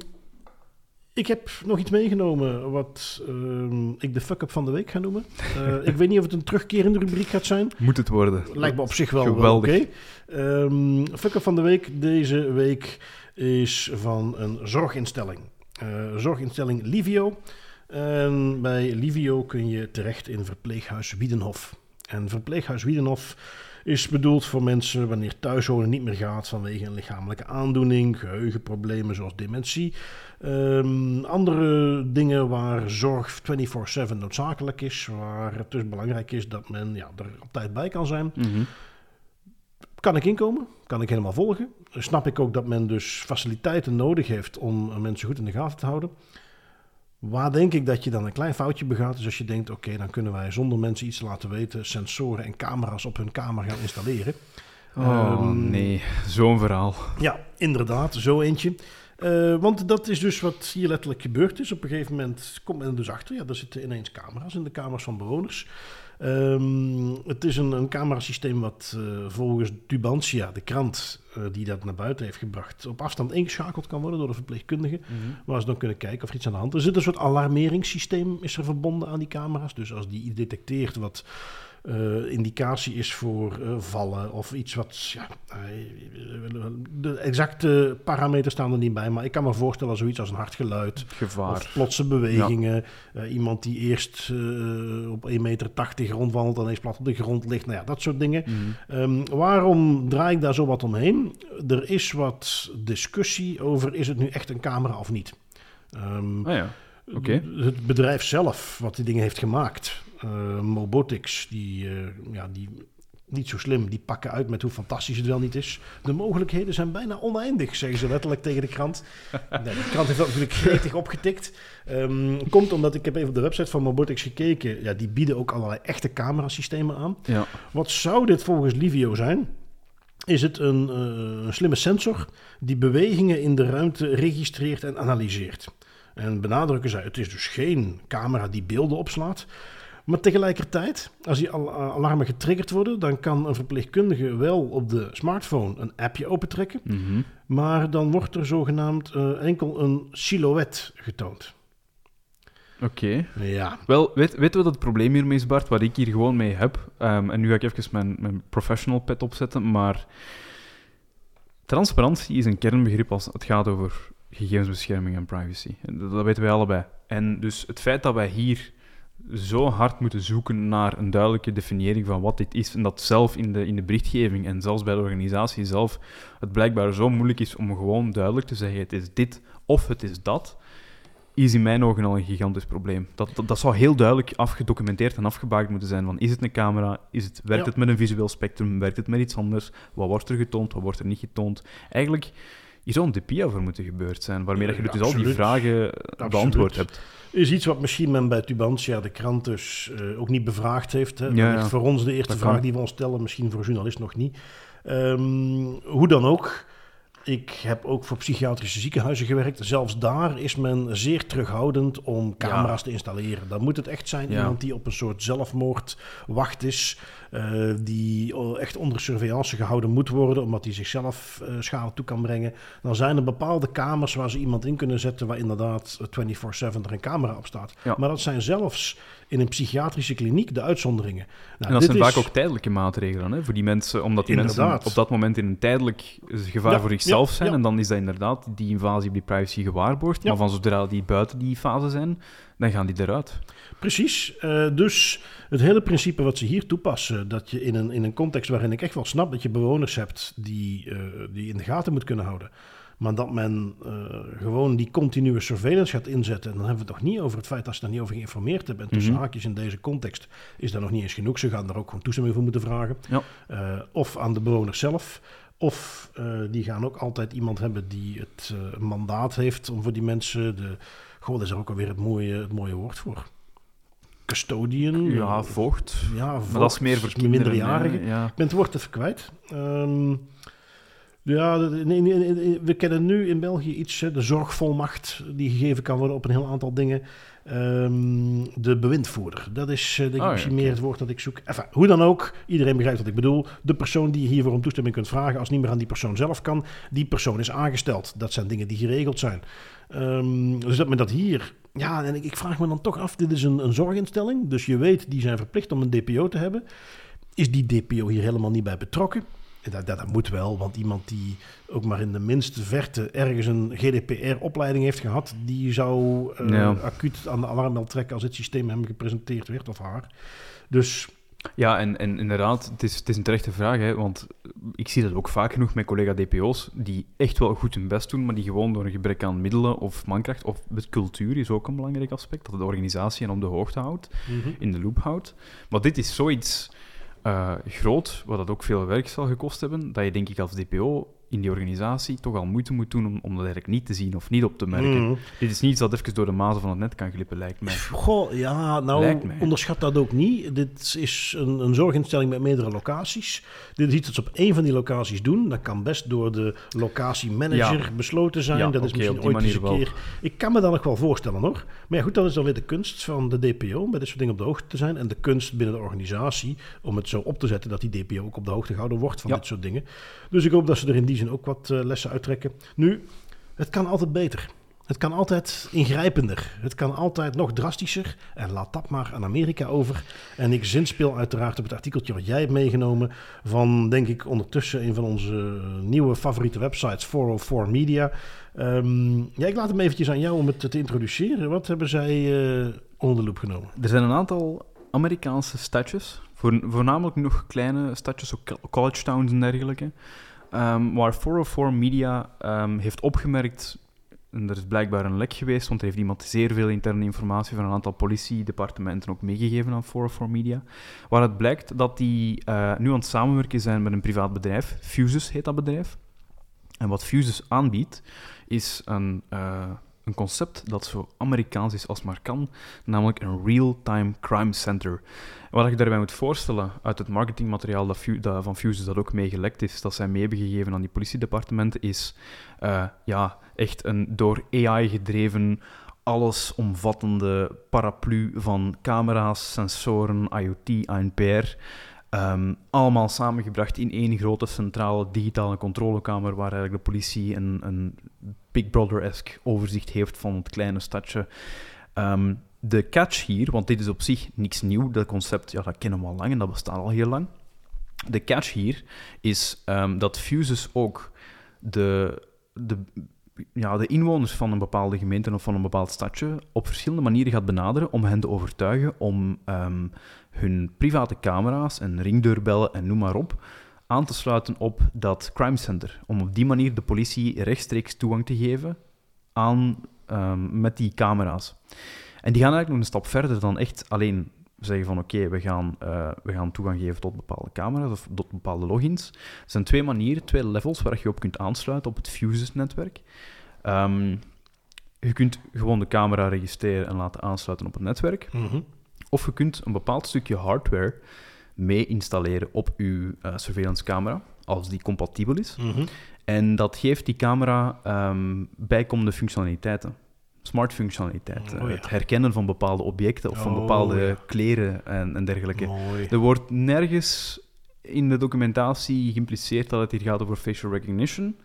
ik heb nog iets meegenomen wat ehm, ik de fuck-up van de week ga noemen. Eh, ik weet niet of het een terugkerende rubriek gaat zijn. Moet het worden. Lijkt me op zich wel oké. Geweldig. Ehm, Fucker van de week deze week is van een zorginstelling. Eh, zorginstelling Livio. En bij Livio kun je terecht in verpleeghuis Wiedenhof. En verpleeghuis Wiedenhof is bedoeld voor mensen wanneer thuiswonen niet meer gaat vanwege een lichamelijke aandoening, geheugenproblemen zoals dementie. Ehm, andere dingen waar zorg 24/7 noodzakelijk is, waar het dus belangrijk is dat men ja, er op tijd bij kan zijn. Mhm. Kan ik inkomen? Kan ik helemaal volgen? Snap ik ook dat men dus faciliteiten nodig heeft om mensen goed in de gaten te houden. Waar denk ik dat je dan een klein foutje begaat, is als je denkt: oké, dan kunnen wij zonder mensen iets te laten weten, sensoren en camera's op hun kamer gaan installeren. Oh, Ehm, nee. Zo'n verhaal. Ja, inderdaad, zo eentje. Eh, want dat is dus wat hier letterlijk gebeurd is. Op een gegeven moment komt men er dus achter. Ja, er zitten ineens camera's in de kamers van bewoners. Ehm, het is een, een camerasysteem wat eh, volgens Tubantia, de krant eh, die dat naar buiten heeft gebracht, op afstand ingeschakeld kan worden door de verpleegkundige. Waar ze dan kunnen kijken of er iets aan de hand is. Er zit een soort alarmeringssysteem is er verbonden aan die camera's. Dus als die iets detecteert wat eh, indicatie is voor eh, vallen of iets wat. Ja, eh, de exacte parameters staan er niet bij, maar ik kan me voorstellen zoiets als een hard geluid. Gevaar. Of plotse bewegingen. Iemand die eerst op 1,80 meter rondwandelt en ineens plat op de grond ligt. Nou ja, dat soort dingen. Mhm. Ehm, waarom draai ik daar zo wat omheen? Er is wat discussie over is het nu echt een camera of niet. Ehm, Ah ja. Het bedrijf zelf, wat die dingen heeft gemaakt, eh, Mobotics, die, eh, ja, die niet zo slim, die pakken uit met hoe fantastisch het wel niet is. De mogelijkheden zijn bijna oneindig, zeggen ze letterlijk tegen de krant. [laughs] Nee, de krant heeft dat natuurlijk gretig opgetikt. Ehm, komt omdat ik heb even op de website van Mobotics gekeken. Ja, die bieden ook allerlei echte camerasystemen aan. Ja. Wat zou dit volgens Livio zijn? Is het een, eh, een slimme sensor die bewegingen in de ruimte registreert en analyseert? En benadrukken zij, het is dus geen camera die beelden opslaat. Maar tegelijkertijd, als die al- alarmen getriggerd worden, dan kan een verpleegkundige wel op de smartphone een appje opentrekken. Mhm. Maar dan wordt er zogenaamd eh, enkel een silhouet getoond. Oké. Ja, Wel, weet, weet je wat het probleem hiermee is, Bart? Wat ik hier gewoon mee heb. Ehm, en nu ga ik even mijn, mijn professional pet opzetten. Maar transparantie is een kernbegrip als het gaat over gegevensbescherming en privacy. Dat, dat weten wij allebei. En dus het feit dat wij hier zo hard moeten zoeken naar een duidelijke definiëring van wat dit is, en dat zelf in de, in de berichtgeving en zelfs bij de organisatie zelf het blijkbaar zo moeilijk is om gewoon duidelijk te zeggen: het is dit of het is dat is in mijn ogen al een gigantisch probleem. Dat, dat, dat zou heel duidelijk afgedocumenteerd en afgebakend moeten zijn. Van, is het een camera? Is het, werkt Ja. het met een visueel spectrum? Werkt het met iets anders? Wat wordt er getoond? Wat wordt er niet getoond? Eigenlijk, hier zou een DPIA voor moeten gebeurd zijn, waarmee dat je Ja, dus al die vragen eh, beantwoord hebt. is iets wat misschien men bij Tubantia, de krant dus, eh, ook niet bevraagd heeft. Hè. Ja, voor ons de eerste Dat vraag kan. die we ons stellen, misschien voor een journalist nog niet. Ehm, hoe dan ook, ik heb ook voor psychiatrische ziekenhuizen gewerkt. Zelfs daar is men zeer terughoudend om camera's te installeren. Dan moet het echt zijn iemand die op een soort zelfmoordwacht is, eh, die echt onder surveillance gehouden moet worden, omdat hij zichzelf eh, schade toe kan brengen. Dan zijn er bepaalde kamers waar ze iemand in kunnen zetten waar inderdaad 24/7 er een camera op staat. Ja. Maar dat zijn zelfs in een psychiatrische kliniek de uitzonderingen. Nou, en dat dit zijn is- vaak ook tijdelijke maatregelen hè, voor die mensen, omdat die Inderdaad. mensen op dat moment in een tijdelijk gevaar Ja, voor zichzelf ja, zijn. En dan is dat inderdaad die invasie op die privacy gewaarborgd. Maar van zodra die buiten die fase zijn, dan gaan die eruit. Precies. Eh, dus het hele principe wat ze hier toepassen, dat je in een, in een context waarin ik echt wel snap dat je bewoners hebt die, eh, die in de gaten moet kunnen houden. Maar dat men eh, gewoon die continue surveillance gaat inzetten. En dan hebben we het toch niet over het feit dat ze daar niet over geïnformeerd hebben. En tussen Mhm. haakjes in deze context is dat nog niet eens genoeg. Ze gaan daar ook gewoon toestemming voor moeten vragen. Ja. Of aan de bewoners zelf. Of die gaan ook altijd iemand hebben die het mandaat heeft om voor die mensen de. Goh, dat is ook alweer het mooie, het mooie woord voor. Custodian. Ja, voogd. ja, Maar dat is voogd, meer voor kinderen. minderjarigen. hè, Ja. Ik ben het woord even kwijt. Ehm, ja, de- nee, nee, nee, nee, we kennen nu in België iets, hè, de zorgvolmacht die gegeven kan worden op een heel aantal dingen. Ehm, de bewindvoerder, dat is eh, denk ik Oh, misschien meer het woord dat ik zoek. Enfin, hoe dan ook, iedereen begrijpt wat ik bedoel. De persoon die je hiervoor om toestemming kunt vragen, als niet meer aan die persoon zelf kan, die persoon is aangesteld. Dat zijn dingen die geregeld zijn. Ehm, dus dat men dat hier... Ja, en ik, ik vraag me dan toch af, dit is een, een zorginstelling, dus je weet, die zijn verplicht om een DPO te hebben. Is die DPO hier helemaal niet bij betrokken? Dat, dat, dat moet wel, want iemand die ook maar in de minste verte ergens een GDPR-opleiding heeft gehad, die zou Ja. acuut aan de alarmbel trekken als het systeem hem gepresenteerd werd of haar. Dus Ja, en, en inderdaad, het is, het is een terechte vraag, hè, want ik zie dat ook vaak genoeg met collega-DPO's, die echt wel goed hun best doen, maar die gewoon door een gebrek aan middelen of mankracht, of cultuur is ook een belangrijk aspect, dat de organisatie hen op de hoogte houdt, in de loop houdt. Maar dit is zoiets eh, groot, wat dat ook veel werk zal gekost hebben, dat je denk ik als DPO in die organisatie toch al moeite moet doen om, om dat eigenlijk niet te zien of niet op te merken. Mhm. Dit is niet iets dat even door de mazen van het net kan glippen, lijkt mij. Goh, ja, nou, onderschat dat ook niet. Dit is een, een zorginstelling met meerdere locaties. Dit is iets dat ze op één van die locaties doen. Dat kan best door de locatiemanager Ja. besloten zijn. Ja, dat is misschien ooit eens een keer... Ik kan me dat nog wel voorstellen, hoor. Maar ja, goed, dat is dan weer de kunst van de DPO, om bij dit soort dingen op de hoogte te zijn. En de kunst binnen de organisatie, om het zo op te zetten dat die DPO ook op de hoogte gehouden wordt van dit soort dingen. Dus ik hoop dat ze er in die zin ook wat eh, lessen uittrekken. Nu, het kan altijd beter. Het kan altijd ingrijpender. Het kan altijd nog drastischer. En laat dat maar aan Amerika over. En ik zinspeel uiteraard op het artikeltje wat jij hebt meegenomen. Van, denk ik, ondertussen een van onze nieuwe favoriete websites, 404 Media. Um, ja, ik laat hem eventjes aan jou om het te introduceren. Wat hebben zij uh, onder de loep genomen? Er zijn een aantal Amerikaanse stadjes. Voor, voornamelijk nog kleine stadjes, ook college towns en dergelijke. Um, waar 404 Media um, heeft opgemerkt en er is blijkbaar een lek geweest, want er heeft iemand zeer veel interne informatie van een aantal politiedepartementen ook meegegeven aan 404 Media. Waar het blijkt dat die uh, nu aan het samenwerken zijn met een privaat bedrijf. Fuses heet dat bedrijf. En wat Fuses aanbiedt, is een, uh, een concept dat zo Amerikaans is als maar kan, namelijk een real-time crime center. Wat je daarbij moet voorstellen, uit het marketingmateriaal dat, van Fuses dat ook meegelekt is, dat zij mee hebben gegeven aan die politiedepartementen, is uh, ja, echt een door AI gedreven, allesomvattende paraplu van camera's, sensoren, IoT, ANPR. Um, allemaal samengebracht in één grote centrale digitale controlekamer, waar eigenlijk de politie een Big Brother-esque overzicht heeft van het kleine stadje. Um, de catch hier, want dit is op zich niks nieuw, dat concept ja, dat kennen we al lang en dat bestaat al heel lang. De catch hier is um, dat Fuses ook de, de, ja, de inwoners van een bepaalde gemeente of van een bepaald stadje op verschillende manieren gaat benaderen om hen te overtuigen om um, hun private camera's en ringdeurbellen en noem maar op aan te sluiten op dat crime center. Om op die manier de politie rechtstreeks toegang te geven aan, um, met die camera's. En die gaan eigenlijk nog een stap verder dan echt alleen zeggen van oké, we, gaan, uh, we gaan toegang geven tot bepaalde camera's of tot bepaalde logins. Er zijn twee manieren, twee levels waar je op kunt aansluiten op het Fuses-netwerk. Um, je kunt gewoon de camera registreren en laten aansluiten op het netwerk. Mm -hmm. Of je kunt een bepaald stukje hardware mee installeren op je uh, surveillance camera, als die compatibel is. Mm -hmm. En dat geeft die camera um, bijkomende functionaliteiten smart functionaliteit. Oh, ja. Het herkennen van bepaalde objecten of van Oh, bepaalde ja. kleren en, en dergelijke. Mooi. Er wordt nergens in de documentatie geïmpliceerd dat het hier gaat over facial recognition.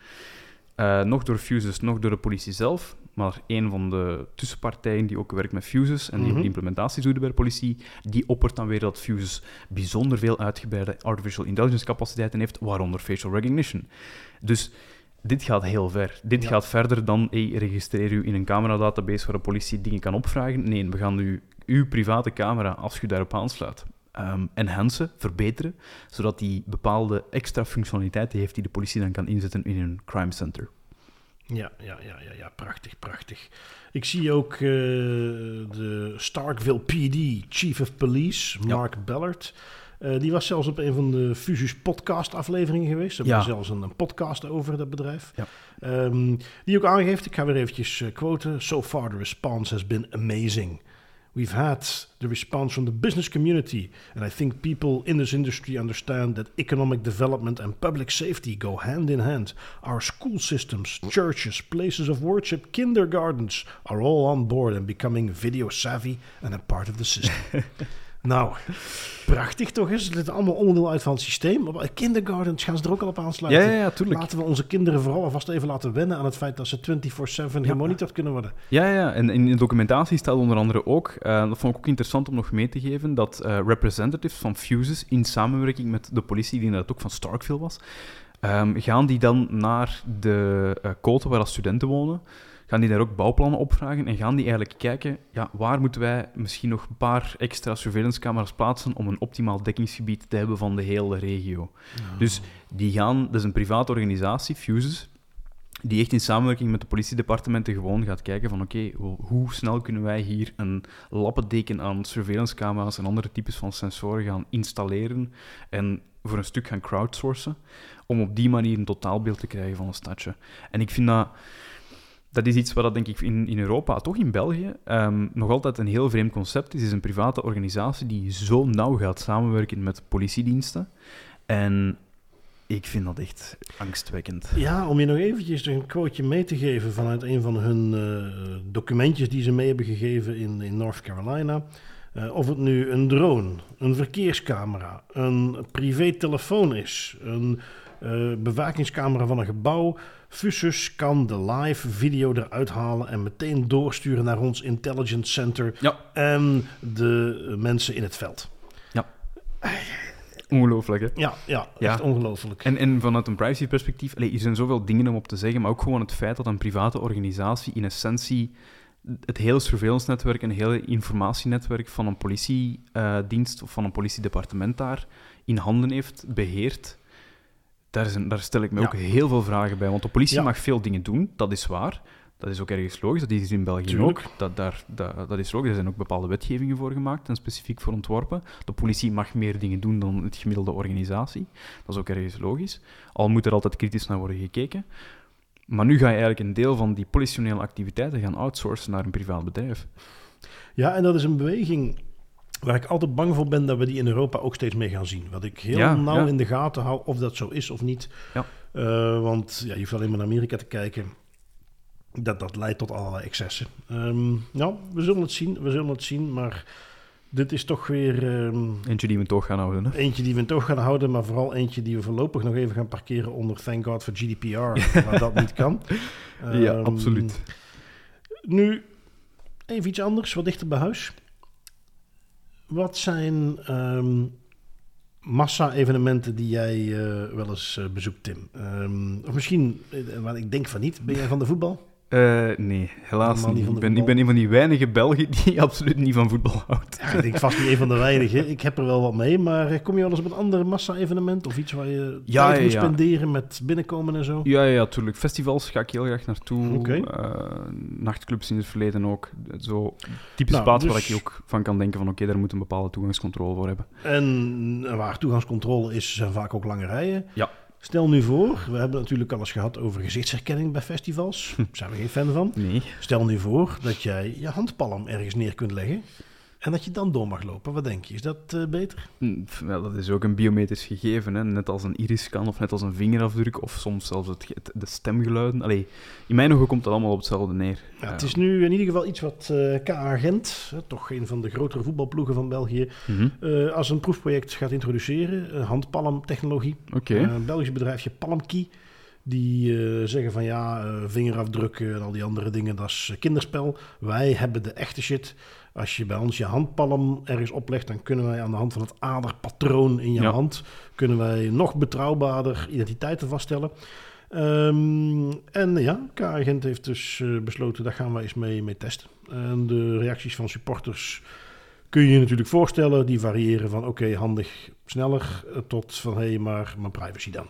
Uh, nog door Fuses, nog door de politie zelf. Maar een van de tussenpartijen die ook werkt met Fuses en die Mhm. ook de implementaties doet bij de politie, die oppert dan weer dat Fuses bijzonder veel uitgebreide artificial intelligence capaciteiten heeft, waaronder facial recognition. Dus dit gaat heel ver. Dit Ja. gaat verder dan hey, registreer u in een cameradatabase waar de politie dingen kan opvragen. Nee, we gaan u uw private camera, als je daarop aansluit, um, enhancen, verbeteren, zodat die bepaalde extra functionaliteiten heeft die de politie dan kan inzetten in een crime center. Ja, ja, ja, ja, ja, prachtig, prachtig. Ik zie ook eh, de Starkville PD, Chief of Police, Ja. Mark Ballard. Eh, die was zelfs op een van de Fusus podcast afleveringen geweest. Ze Ja. hebben zelfs een, een podcast over dat bedrijf. Ja. Ehm, die ook aangeeft, ik ga weer eventjes eh, quoten. So far the response has been amazing. We've had the response from the business community, and I think people in this industry understand that economic development and public safety go hand in hand. Our school systems, churches, places of worship, kindergartens are all on board and becoming video savvy and a part of the system. [laughs] nou, prachtig toch eens. Het is allemaal onderdeel uit van het systeem. Maar kindergartens gaan ze er ook al op aansluiten. ja, ja, tuurlijk. Laten we onze kinderen vooral alvast even laten wennen aan het feit dat ze 24-7 gemonitord kunnen worden. Ja, ja, en in de documentatie staat onder andere ook, eh, dat vond ik ook interessant om nog mee te geven, dat eh, representatives van Fuses in samenwerking met de politie, die inderdaad ook van Starkville was, ehm, gaan die dan naar de uh, Koten waar als studenten wonen, gaan die daar ook bouwplannen opvragen en gaan die eigenlijk kijken, ja, waar moeten wij misschien nog een paar extra surveillancecamera's plaatsen om een optimaal dekkingsgebied te hebben van de hele regio. Dus die gaan, dat is een private organisatie, Fuses, die echt in samenwerking met de politiedepartementen gewoon gaat kijken van oké, hoe- hoe snel kunnen wij hier een lappendeken aan surveillancecamera's en andere types van sensoren gaan installeren en voor een stuk gaan crowdsourcen, om op die manier een totaalbeeld te krijgen van een stadje. En ik vind dat... Dat is iets wat dat, denk ik in, in Europa, toch in België, ehm, nog altijd een heel vreemd concept is. Het is een private organisatie die zo nauw gaat samenwerken met politiediensten. En ik vind dat echt angstwekkend. Ja, om je nog eventjes een quoteje mee te geven vanuit een van hun eh, documentjes die ze mee hebben gegeven in, in North Carolina. Eh, of het nu een drone, een verkeerscamera, een privé-telefoon is, een uh, bewakingscamera van een gebouw. Fusus kan de live video eruit halen en meteen doorsturen naar ons intelligence center Ja. en de mensen in het veld. Ongelooflijk, hè? Ja, ja, Ja. echt ongelooflijk. En, en vanuit een privacyperspectief, er zijn zoveel dingen om op te zeggen, maar ook gewoon het feit dat een private organisatie in essentie het hele surveillance-netwerk en het hele informatienetwerk van een politiedienst of van een politiedepartement daar in handen heeft, beheert, daar, daar stel ik me Ja. ook heel veel vragen bij. Want de politie Ja. mag veel dingen doen, dat is waar. Dat is ook ergens logisch, dat is in België Tuurlijk. ook. Dat, daar, dat, dat is logisch, er zijn ook bepaalde wetgevingen voor gemaakt en specifiek voor ontworpen. De politie mag meer dingen doen dan het gemiddelde organisatie. Dat is ook ergens logisch. Al moet er altijd kritisch naar worden gekeken. Maar nu ga je eigenlijk een deel van die politionele activiteiten gaan outsourcen naar een privaat bedrijf. Ja, en dat is een beweging waar ik altijd bang voor ben dat we die in Europa ook steeds meer gaan zien. Wat ik heel Ja, nauw ja. in de gaten hou of dat zo is of niet. Ja. Eh, want ja, je hoeft alleen maar naar Amerika te kijken. Dat, dat leidt tot allerlei excessen. Ehm, nou, we zullen het zien, we zullen het zien. Maar dit is toch weer ehm, Eentje die we toch gaan houden. Hè? eentje die we in toog gaan houden. Maar vooral eentje die we voorlopig nog even gaan parkeren onder Thank God for GDPR. waar [laughs] dat niet kan. ja, Ehm, absoluut. nu, even iets anders, wat dichter bij huis. Wat zijn ehm, massa-evenementen die jij eh, wel eens eh, bezoekt, Tim? Ehm, of misschien, eh, maar ik denk van niet, ben jij van de voetbal? Eh, nee, helaas niet Ik ben, ik ben een van die weinige Belgen [laughs] die absoluut niet van voetbal houdt. Ja, ik denk vast niet een van de weinigen. Ik heb er wel wat mee, maar eh, kom je wel eens op een ander massa-evenement? Of iets waar je Ja, tijd ja, moet spenderen met binnenkomen en zo? Ja, ja, tuurlijk. Festivals ga ik heel graag naartoe. Eh, nachtclubs in het verleden ook. Zo typische Nou, plaatsen dus- waar ik je ook van kan denken van oké, daar moet een bepaalde toegangscontrole voor hebben. En waar toegangscontrole is, zijn vaak ook lange rijen. Ja. Stel nu voor, we hebben het natuurlijk al eens gehad over gezichtsherkenning bij festivals. Daar zijn we geen fan van. Nee. Stel nu voor dat jij je handpalm ergens neer kunt leggen en dat je dan door mag lopen. Wat denk je? Is dat eh, beter? Hm, Wel, dat is ook een biometrisch gegeven, hè? net als een iris-scan of net als een vingerafdruk of soms zelfs het, het- de stemgeluiden. Allee, in mijn ogen komt dat allemaal op hetzelfde neer. Ja, het is nu in ieder geval iets wat eh KA Gent, hè, toch een van de grotere voetbalploegen van België, Mhm. eh, als een proefproject gaat introduceren. handpalmtechnologie. Een Belgisch bedrijfje Palmkey. Die zeggen van ja, eh, vingerafdrukken en al die andere dingen, dat is kinderspel. Wij hebben de echte shit. Als je bij ons je handpalm ergens oplegt, dan kunnen wij aan de hand van het aderpatroon in je Ja. hand, kunnen wij nog betrouwbaarder identiteiten vaststellen. Ehm, en ja, K-agent heeft dus eh, besloten, daar gaan wij eens mee, mee testen. En de reacties van supporters kun je je natuurlijk voorstellen. Die variëren van oké, handig, sneller, eh, tot van hé, hey, maar mijn privacy dan.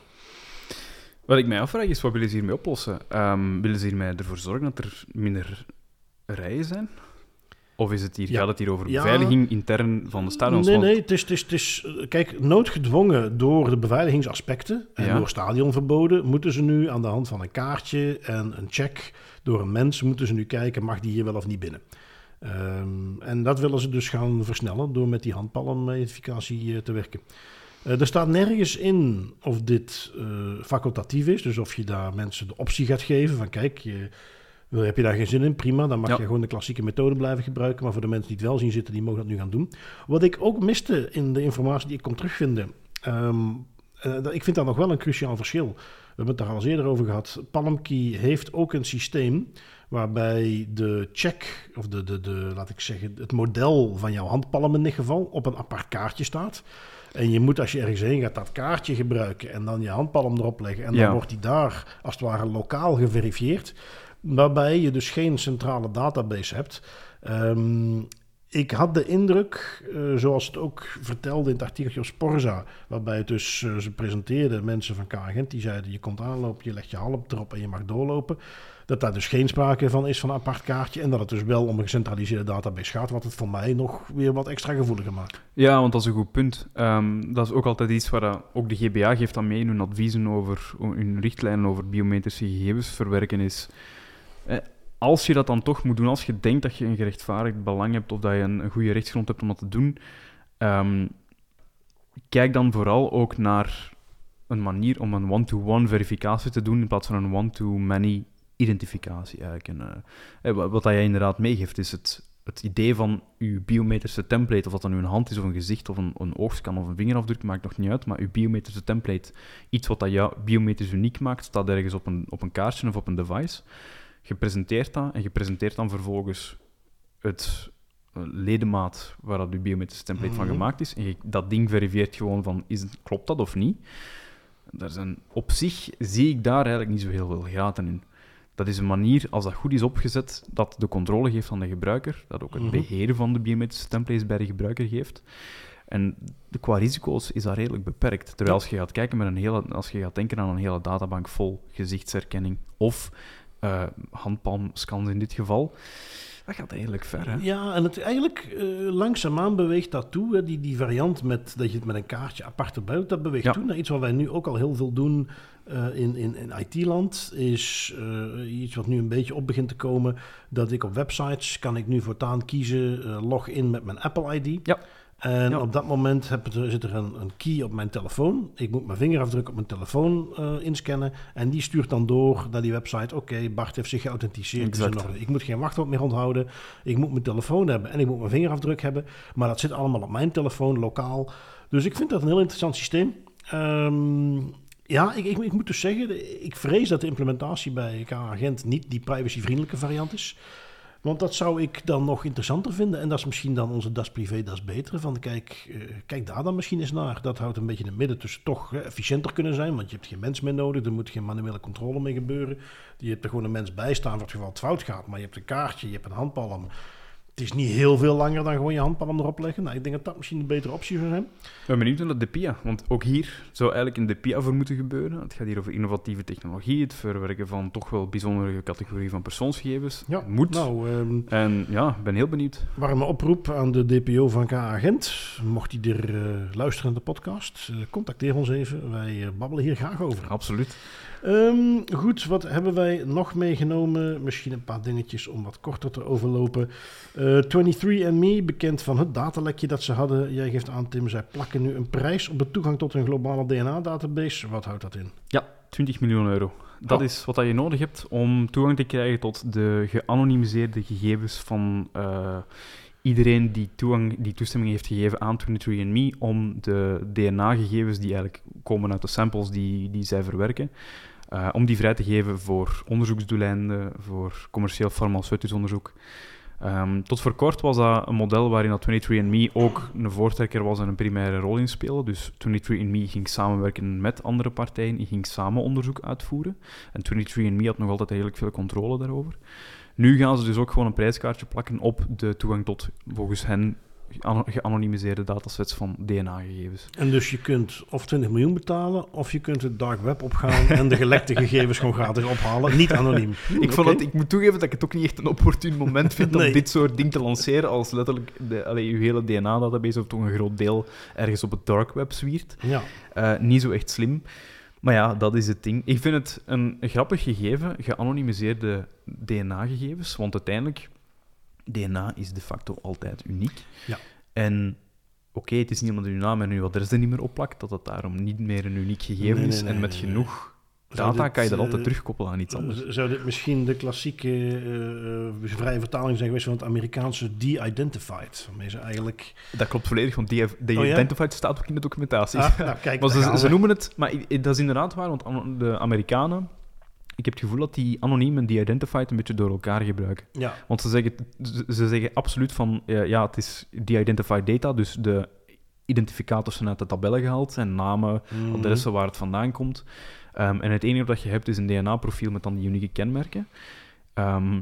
Wat ik mij afvraag is, wat willen ze hiermee oplossen? Ehm, willen ze hiermee ervoor zorgen dat er minder rijen zijn? Of is het hier, Ja. gaat het hier over Ja. beveiliging intern van de stadions? Nee, nee, het is, het is, het is, eh, kijk, noodgedwongen door de beveiligingsaspecten en Ja. door stadionverboden, moeten ze nu aan de hand van een kaartje en een check door een mens, moeten ze nu kijken, mag die hier wel of niet binnen? Ehm, en dat willen ze dus gaan versnellen door met die handpalm-identificatie eh, te werken. Eh, er staat nergens in of dit facultatief is, dus of je daar mensen de optie gaat geven van kijk, je, heb je daar geen zin in, prima, dan mag Ja. je gewoon de klassieke methode blijven gebruiken, maar voor de mensen die het wel zien zitten, die mogen dat nu gaan doen. Wat ik ook miste in de informatie die ik kon terugvinden, ehm, eh, ik vind dat nog wel een cruciaal verschil. We hebben het daar al eens eerder over gehad. Palmkey heeft ook een systeem waarbij de check, of de, de, de, laat ik zeggen, het model van jouw handpalm in dit geval, op een apart kaartje staat. En je moet als je ergens heen gaat dat kaartje gebruiken en dan je handpalm erop leggen. En dan Ja. wordt die daar als het ware lokaal geverifieerd. Waarbij je dus geen centrale database hebt. Ehm, ik had de indruk, eh, zoals het ook vertelde in het artikeltje op Sporza, waarbij het dus eh, ze presenteerden, mensen van K-agent, die zeiden je komt aanlopen, je legt je halm erop en je mag doorlopen. Dat daar dus geen sprake van is van een apart kaartje en dat het dus wel om een gecentraliseerde database gaat, wat het voor mij nog weer wat extra gevoeliger maakt. Ja, want dat is een goed punt. Ehm, dat is ook altijd iets waar ook de GBA geeft aan mee in hun adviezen over, hun richtlijnen over biometrische gegevens verwerken is. Eh, Als je dat dan toch moet doen, als je denkt dat je een gerechtvaardigd belang hebt of dat je een, goede rechtsgrond hebt om dat te doen, ehm, kijk dan vooral ook naar een manier om een one-to-one verificatie te doen in plaats van een one-to-many identificatie. Eigenlijk. En, eh, eh, wat, wat dat jij inderdaad meegeeft, is het het idee van uw biometrische template, of dat dan nu een hand is of een gezicht of een, een oogscan of een vingerafdruk, maakt nog niet uit, maar uw biometrische template, iets wat dat jou biometrisch uniek maakt, staat ergens op een, op een kaartje of op een device. Je presenteert dat en je presenteert dan vervolgens het eh, ledemaat waar dat uw biometrische template van Mhm. gemaakt is. En je, dat ding verifieert gewoon van, is, klopt dat of niet? Daar zijn, op zich zie ik daar eigenlijk niet zo heel veel gaten in. Dat is een manier, als dat goed is opgezet, dat de controle geeft aan de gebruiker, dat ook het Mhm. beheer van de biometrische templates bij de gebruiker geeft. En de, qua risico's is dat redelijk beperkt. Terwijl als je gaat kijken met een hele, als je gaat denken aan een hele databank vol gezichtsherkenning of eh, handpalmscans in dit geval, dat gaat eigenlijk ver. Hè? Ja, en het eigenlijk eh, langzaamaan beweegt dat toe. Hè. Die, die variant met, dat je het met een kaartje apart erbij dat beweegt Ja. toe naar iets wat wij nu ook al heel veel doen eh, in, in, in IT-land. Is iets wat nu een beetje op begint te komen. Dat ik op websites kan ik nu voortaan kiezen log in met mijn Apple ID. Ja. En Ja. op dat moment heb het, zit er een, een key op mijn telefoon. Ik moet mijn vingerafdruk op mijn telefoon eh, inscannen. En die stuurt dan door naar die website. Oké, Bart heeft zich geauthenticeerd. orde. Ik moet geen wachtwoord meer onthouden. Ik moet mijn telefoon hebben en ik moet mijn vingerafdruk hebben. Maar dat zit allemaal op mijn telefoon, lokaal. Dus ik vind dat een heel interessant systeem. Ehm, ja, ik, ik, ik moet dus zeggen, ik vrees dat de implementatie bij K-Agent niet die privacyvriendelijke variant is. Want dat zou ik dan nog interessanter vinden. En dat is misschien dan onze Das Privé, Das Betere. Van kijk, eh, kijk daar dan misschien eens naar. Dat houdt een beetje in het midden tussen toch efficiënter kunnen zijn. Want je hebt geen mens meer nodig. Er moet geen manuele controle mee gebeuren. Je hebt er gewoon een mens bij staan voor het geval het fout gaat. Maar je hebt een kaartje, je hebt een handpalm. Het is niet heel veel langer dan gewoon je handpalm erop leggen. Nou, ik denk dat dat misschien een betere optie zou zijn. Ik ben benieuwd naar de DPIA, want ook hier zou eigenlijk een DPIA voor moeten gebeuren. Het gaat hier over innovatieve technologie, het verwerken van toch wel bijzondere categorieën van persoonsgegevens. Ja, Moet. Nou, ehm, En ja, ik ben heel benieuwd. warme oproep aan de DPO van K-Agent. Mocht hij er eh, luisteren aan de podcast, eh, contacteer ons even. Wij eh, babbelen hier graag over. Absoluut. Ehm, goed, wat hebben wij nog meegenomen? Misschien een paar dingetjes om wat korter te overlopen. Eh 23andMe, bekend van het datalekje dat ze hadden. Jij geeft aan, Tim, zij plakken nu een prijs op de toegang tot een globale DNA-database. Wat houdt dat in? 20 miljoen euro. Dat Oh. is wat dat je nodig hebt om toegang te krijgen tot de geanonimiseerde gegevens van eh, iedereen die, toegang, die toestemming heeft gegeven aan 23andMe om de DNA-gegevens die eigenlijk komen uit de samples die, die zij verwerken, eh, om die vrij te geven voor onderzoeksdoeleinden, voor commercieel farmaceutisch onderzoek. Ehm, tot voor kort was dat een model waarin dat 23andMe ook een voortrekker was en een primaire rol in speelde. Dus 23andMe ging samenwerken met andere partijen, ging samen onderzoek uitvoeren. En 23andMe had nog altijd redelijk veel controle daarover. Nu gaan ze dus ook gewoon een prijskaartje plakken op de toegang tot, volgens hen, geanonimiseerde datasets van DNA-gegevens. En dus je kunt of 20 miljoen betalen, of je kunt het dark web opgaan en de gelekte gegevens gewoon gratis ophalen. Niet anoniem. [laughs] Ik, vond het, ik moet toegeven dat ik het ook niet echt een opportun moment vind Nee. om dit soort ding te lanceren als letterlijk de, allee, uw hele DNA-database of toch een groot deel ergens op het dark web zwiert. Ja. Eh, niet zo echt slim. Maar ja, dat is het ding. Ik vind het een grappig gegeven, geanonimiseerde DNA-gegevens, want uiteindelijk, DNA is de facto altijd uniek. Ja. En oké, het is niet omdat uw naam en uw adres er niet meer opplakt, dat het daarom niet meer een uniek gegeven Nee, is. nee, en met genoeg data dit, kan je dat eh, altijd terugkoppelen aan iets anders. Zou dit misschien de klassieke eh, vrije vertaling zijn geweest van het Amerikaanse de-identified? Waarmee ze eigenlijk... Dat klopt volledig, want die Oh ja? staat ook in de documentatie. Ah, nou, kijk, [laughs] Maar ze, ze noemen het, maar dat is inderdaad waar, want an- de Amerikanen, ik heb het gevoel dat die anoniem en die identified een beetje door elkaar gebruiken. Ja, Want ze zeggen, ze, ze zeggen absoluut van, ja, het is die identified data, dus de identificators zijn uit de tabellen gehaald, en namen, Mhm. adressen waar het vandaan komt. Ehm, en het enige dat je hebt is een DNA-profiel met dan die unieke kenmerken. Ehm,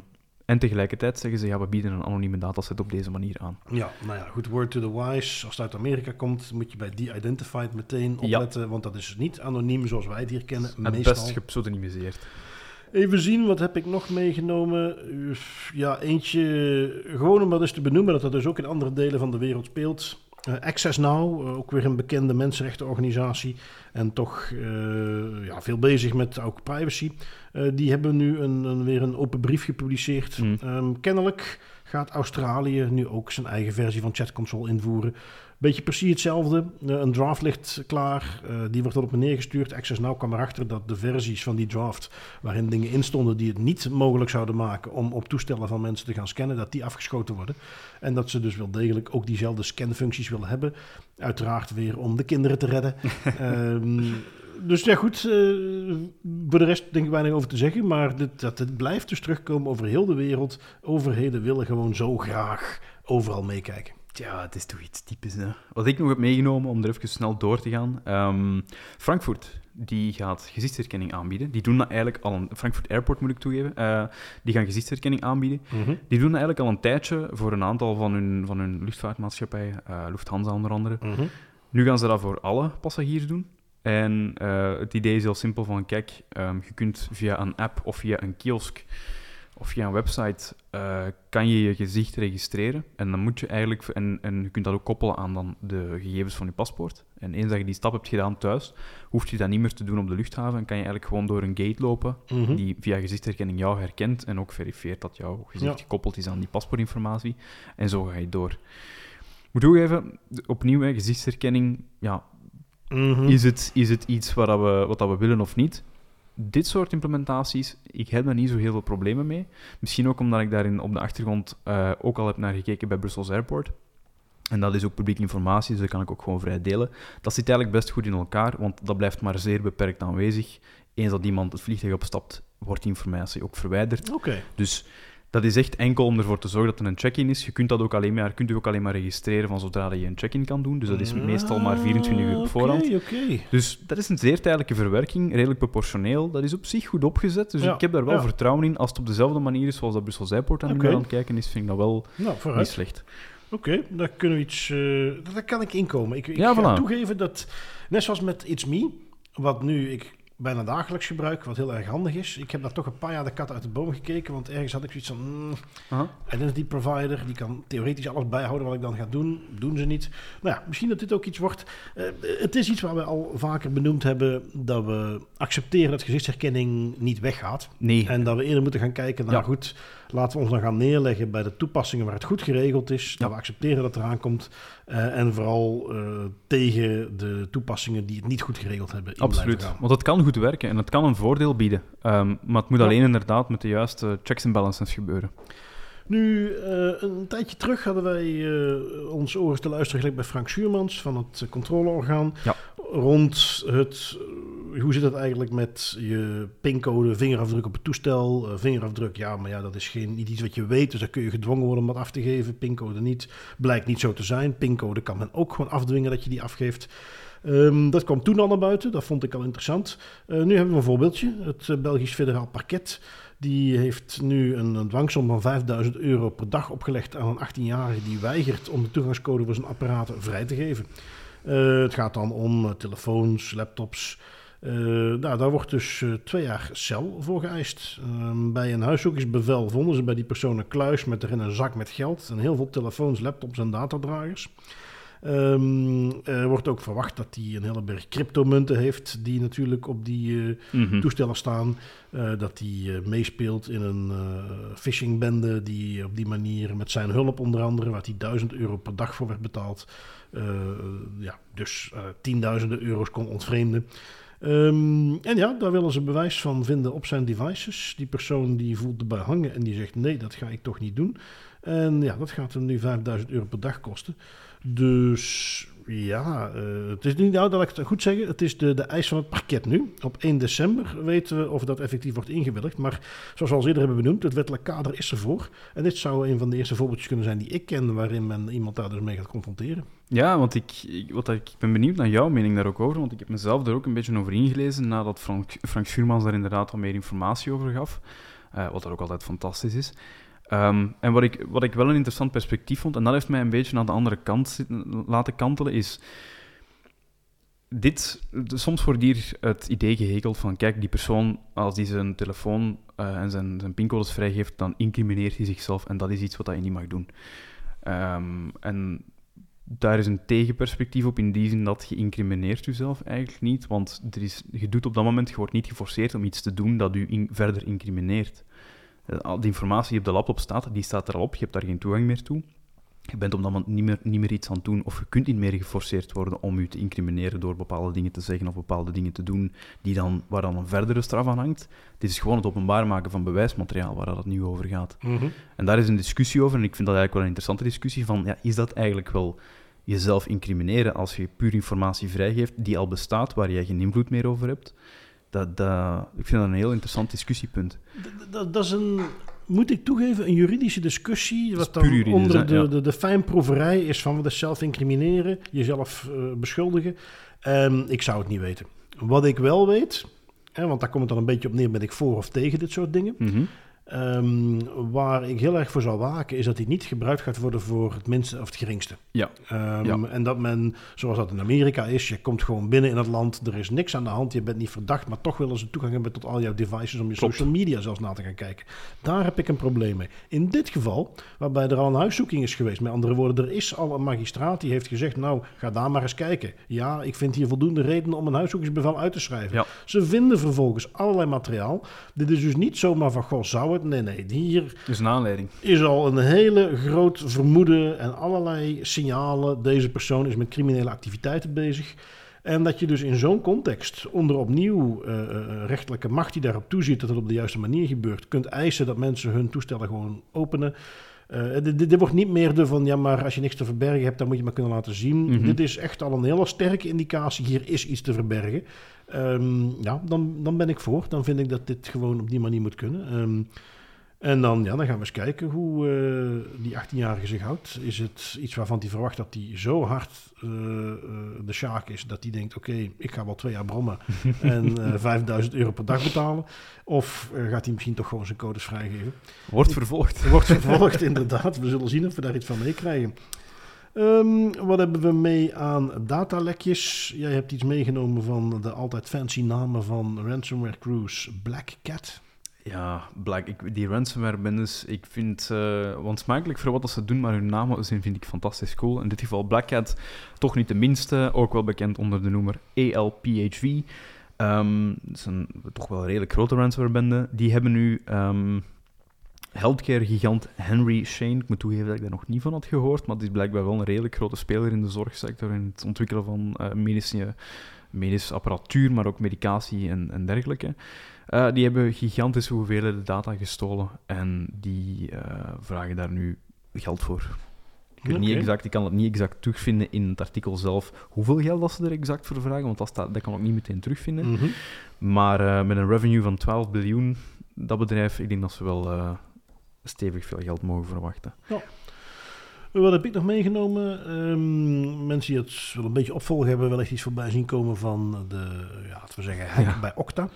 en tegelijkertijd zeggen ze, ja, we bieden een anonieme dataset op deze manier aan. Ja, nou ja, goed, word to the wise. Als het uit Amerika komt, moet je bij de-identified meteen Ja. opletten, want dat is niet anoniem zoals wij het hier kennen, Het meestal. best gepseudonymiseerd. Even zien, wat heb ik nog meegenomen? Ja, eentje, gewoon om dat eens te benoemen, dat dat dus ook in andere delen van de wereld speelt. Eh, Access Now, eh, ook weer een bekende mensenrechtenorganisatie en toch eh, ja, veel bezig met ook privacy. Die hebben nu een, een, weer een open brief gepubliceerd. Mm. Ehm, kennelijk gaat Australië nu ook zijn eigen versie van chatconsole invoeren. Beetje precies hetzelfde. Eh, een draft ligt klaar. Uh, die wordt op me neergestuurd. Access Now kwam erachter dat de versies van die draft... waarin dingen in stonden die het niet mogelijk zouden maken... om op toestellen van mensen te gaan scannen... dat die afgeschoten worden. En dat ze dus wel degelijk ook diezelfde scanfuncties willen hebben. Uiteraard weer om de kinderen te redden. um, [laughs] dus ja, goed. Uh, voor de rest denk ik weinig over te zeggen. Maar dit, dat, het blijft dus terugkomen over heel de wereld. Overheden willen gewoon zo graag overal meekijken. Ja, het is toch iets typisch. Hè? Wat ik nog heb meegenomen, om er even snel door te gaan. Um, Frankfurt, die gaat gezichtsherkenning aanbieden. Die doen dat eigenlijk al een... Frankfurt Airport, moet ik toegeven. Uh, die gaan gezichtsherkenning aanbieden. Mm -hmm. Die doen dat eigenlijk al een tijdje voor een aantal van hun, van hun luchtvaartmaatschappijen. Uh, Lufthansa onder andere. Mm -hmm. Nu gaan ze dat voor alle passagiers doen. En uh, het idee is heel simpel van, kijk, um, je kunt via een app of via een kiosk of via een website uh, kan je je gezicht registreren. En dan moet je eigenlijk, en, en je kunt dat ook koppelen aan dan de gegevens van je paspoort. En eens dat je die stap hebt gedaan thuis, hoef je dat niet meer te doen op de luchthaven. En kan je eigenlijk gewoon door een gate lopen mm -hmm. die via gezichtsherkenning jou herkent en ook verifieert dat jouw gezicht ja. gekoppeld is aan die paspoortinformatie. En zo ga je door. Ik moet toegeven, opnieuw, hè, gezichtsherkenning, ja, Mm -hmm. is, het, is het iets wat, we, wat we willen of niet? Dit soort implementaties, ik heb daar niet zo heel veel problemen mee. Misschien ook omdat ik daarin op de achtergrond uh, ook al heb naar gekeken bij Brussels Airport. En dat is ook publieke informatie, dus dat kan ik ook gewoon vrij delen. Dat zit eigenlijk best goed in elkaar, want dat blijft maar zeer beperkt aanwezig. Eens dat iemand het vliegtuig opstapt, wordt die informatie ook verwijderd. Okay. Dus dat is echt enkel om ervoor te zorgen dat er een check-in is. Je kunt dat ook alleen maar, kunt u ook alleen maar registreren van zodra je een check-in kan doen. Dus dat is meestal maar 24 uur op voorhand. Okay, okay. Dus dat is een zeer tijdelijke verwerking, redelijk proportioneel. Dat is op zich goed opgezet, dus ja, ik heb daar wel ja. vertrouwen in. Als het op dezelfde manier is zoals dat Brussel Zijpoort aan, okay. aan het kijken is, vind ik dat wel nou, niet slecht. Oké, okay, daar kunnen we iets... Uh, daar kan ik inkomen. Ik, ik ja, ga voilà. toegeven dat, net zoals met It's Me, wat nu... Ik, bijna dagelijks gebruik, wat heel erg handig is. Ik heb daar toch een paar jaar de kat uit de boom gekeken, want ergens had ik zoiets van... Mm, uh-huh. identity provider, die kan theoretisch alles bijhouden wat ik dan ga doen. Doen ze niet. Nou ja, misschien dat dit ook iets wordt. Uh, het is iets waar we al vaker benoemd hebben, dat we accepteren dat gezichtsherkenning niet weggaat. Nee. En dat we eerder moeten gaan kijken naar, ja. goed, laten we ons dan gaan neerleggen bij de toepassingen waar het goed geregeld is. Ja. Dat we accepteren dat eraan komt. Uh, en vooral uh, tegen de toepassingen die het niet goed geregeld hebben. Absoluut, want het kan goed werken en het kan een voordeel bieden. Um, maar het moet ja. alleen inderdaad met de juiste checks en balances gebeuren. Nu, uh, een tijdje terug hadden wij uh, ons oren te luisteren gelijk bij Frank Schuurmans van het controleorgaan. Ja. Rond het, uh, hoe zit het eigenlijk met je pincode, vingerafdruk op het toestel. vingerafdruk, ja, maar ja, dat is geen, niet iets wat je weet, dus dan kun je gedwongen worden om dat af te geven. Pincode niet, blijkt niet zo te zijn. Pincode kan men ook gewoon afdwingen dat je die afgeeft. Um, dat kwam toen al naar buiten, dat vond ik al interessant. nu hebben we een voorbeeldje, het Belgisch Federaal Parket. Die heeft nu een, dwangsom van 5000 euro per dag opgelegd aan een 18-jarige die weigert om de toegangscode voor zijn apparaten vrij te geven. Uh, het gaat dan om telefoons, laptops. Nou, daar wordt dus twee jaar cel voor geëist. bij een huiszoekingsbevel vonden ze bij die persoon een kluis met erin een zak met geld en heel veel telefoons, laptops en datadragers. Um, er wordt ook verwacht dat hij een hele berg cryptomunten heeft, die natuurlijk op die uh, toestellen staan. Uh, dat hij meespeelt in een phishingbende die op die manier met zijn hulp onder andere, waar hij 1000 euro per dag voor werd betaald, ja, dus tienduizenden euro's kon ontvreemden. Um, en ja, daar willen ze bewijs van vinden op zijn devices. Die persoon die voelt erbij hangen en die zegt nee, dat ga ik toch niet doen. En ja, dat gaat hem nu 5000 euro per dag kosten. Dus ja, uh, het is niet, nou, dat ik het goed zeggen, het is de, de eis van het parket nu. Op 1 december weten we of dat effectief wordt ingewilligd. Maar zoals we al eerder hebben benoemd, het wettelijk kader is ervoor. En dit zou een van de eerste voorbeeldjes kunnen zijn die ik ken, waarin men iemand daar dus mee gaat confronteren. Ja, want ik, wat, ik ben benieuwd naar jouw mening daar ook over, want ik heb mezelf er ook een beetje over ingelezen nadat Frank, Frank Schuurmans daar inderdaad wat meer informatie over gaf. Uh, wat dat ook altijd fantastisch is. Um, en wat ik, wat ik wel een interessant perspectief vond, en dat heeft mij een beetje aan de andere kant laten kantelen, is dit, soms wordt hier het idee gehekeld van, kijk, die persoon, als die zijn telefoon uh, en zijn, zijn pincodes vrijgeeft, dan incrimineert hij zichzelf en dat is iets wat je niet mag doen. Um, en daar is een tegenperspectief op in die zin dat je incrimineert jezelf eigenlijk niet, want er is, je doet op dat moment, je wordt niet geforceerd om iets te doen dat u verder incrimineert. Eh, al die informatie die op de laptop staat, die staat er al op. Je hebt daar geen toegang meer toe. Je bent op dat moment niet meer, niet meer iets aan het doen, of je kunt niet meer geforceerd worden om je te incrimineren door bepaalde dingen te zeggen of bepaalde dingen te doen die dan, waar dan een verdere straf aan hangt. Dit is gewoon het openbaar maken van bewijsmateriaal waar dat het nu over gaat. Mhm. En daar is een discussie over, en ik vind dat eigenlijk wel een interessante discussie, van ja, is dat eigenlijk wel jezelf incrimineren als je puur informatie vrijgeeft die al bestaat, waar jij geen invloed meer over hebt? Dat, dat, ik vind dat een heel interessant discussiepunt. D- d- Dat is een, moet ik toegeven, een juridische discussie. is Wat dan juridisch, onder hè? de, Ja. de, de fijnproeverij is van wat is zelf incrimineren, jezelf eh, beschuldigen. Ehm, ik zou het niet weten. Wat ik wel weet, hè, want daar komt het dan een beetje op neer, ben ik voor of tegen dit soort dingen. Mhm. Ehm, waar ik heel erg voor zal waken, is dat die niet gebruikt gaat worden voor het minste of het geringste. Ja. Ehm, Ja. En dat men, zoals dat in Amerika is, je komt gewoon binnen in het land, er is niks aan de hand, je bent niet verdacht, maar toch willen ze toegang hebben tot al jouw devices om je Klopt. social media zelfs na te gaan kijken. Daar heb ik een probleem mee. In dit geval, waarbij er al een huiszoeking is geweest, met andere woorden, er is al een magistraat die heeft gezegd, nou, ga daar maar eens kijken. Ja, ik vind hier voldoende redenen om een huiszoekingsbevel uit te schrijven. Ja. Ze vinden vervolgens allerlei materiaal. Dit is dus niet zomaar van, goh, zou het? Nee, nee, hier Dus een aanleiding. is al een hele groot vermoeden en allerlei signalen. Deze persoon is met criminele activiteiten bezig. En dat je dus in zo'n context, onder opnieuw eh, eh, rechtelijke macht die daarop toeziet dat het op de juiste manier gebeurt, kunt eisen dat mensen hun toestellen gewoon openen. Eh, dit, dit- dit wordt niet meer de van, ja, maar als je niks te verbergen hebt, dan moet je maar kunnen laten zien. Mhm. Dit is echt al een hele sterke indicatie, hier is iets te verbergen. Ehm, ja, dan, dan ben ik voor. Dan vind ik dat dit gewoon op die manier moet kunnen. Ehm, en dan, ja, dan gaan we eens kijken hoe eh, die 18-jarige zich houdt. Is het iets waarvan hij verwacht dat hij zo hard eh, eh, de sjaak is... dat hij denkt, oké, ik ga wel twee jaar brommen [laughs] en eh 5000 euro per dag betalen? Of gaat hij misschien toch gewoon zijn codes vrijgeven? Wordt vervolgd. Er [laughs] wordt vervolgd, [laughs] inderdaad. We zullen zien of we daar iets van meekrijgen. Ehm, wat hebben we mee aan datalekjes? Jij hebt iets meegenomen van de altijd fancy namen van ransomware crews Black Cat. Ja, Black, die ransomware-bendes, ik vind uh, wansmakelijk voor wat ze doen, maar hun namen zijn, vind ik fantastisch cool. In dit geval Black Cat, toch niet de minste, ook wel bekend onder de noemer ALPHV. Um, dat is een toch wel redelijk grote ransomware-bende. Die hebben nu um, healthcare-gigant Henry Shane, ik moet toegeven dat ik daar nog niet van had gehoord, maar het is blijkbaar wel een redelijk grote speler in de zorgsector, in het ontwikkelen van uh, medische, medische apparatuur, maar ook medicatie en, en dergelijke. Uh, die hebben gigantische hoeveelheden data gestolen en die uh, vragen daar nu geld voor. Ik, weet okay. niet exact, ik kan het niet exact terugvinden in het artikel zelf hoeveel geld dat ze er exact voor vragen, want dat, staat, dat kan ik niet meteen terugvinden. Mm -hmm. Maar uh, met een revenue van 12 biljoen, dat bedrijf, ik denk dat ze wel stevig veel geld mogen verwachten. Ja. Wat heb ik nog meegenomen? Um, mensen die het wel een beetje opvolgen hebben, wellicht iets voorbij zien komen van de, ja, laten we zeggen, hack ja. bij Okta.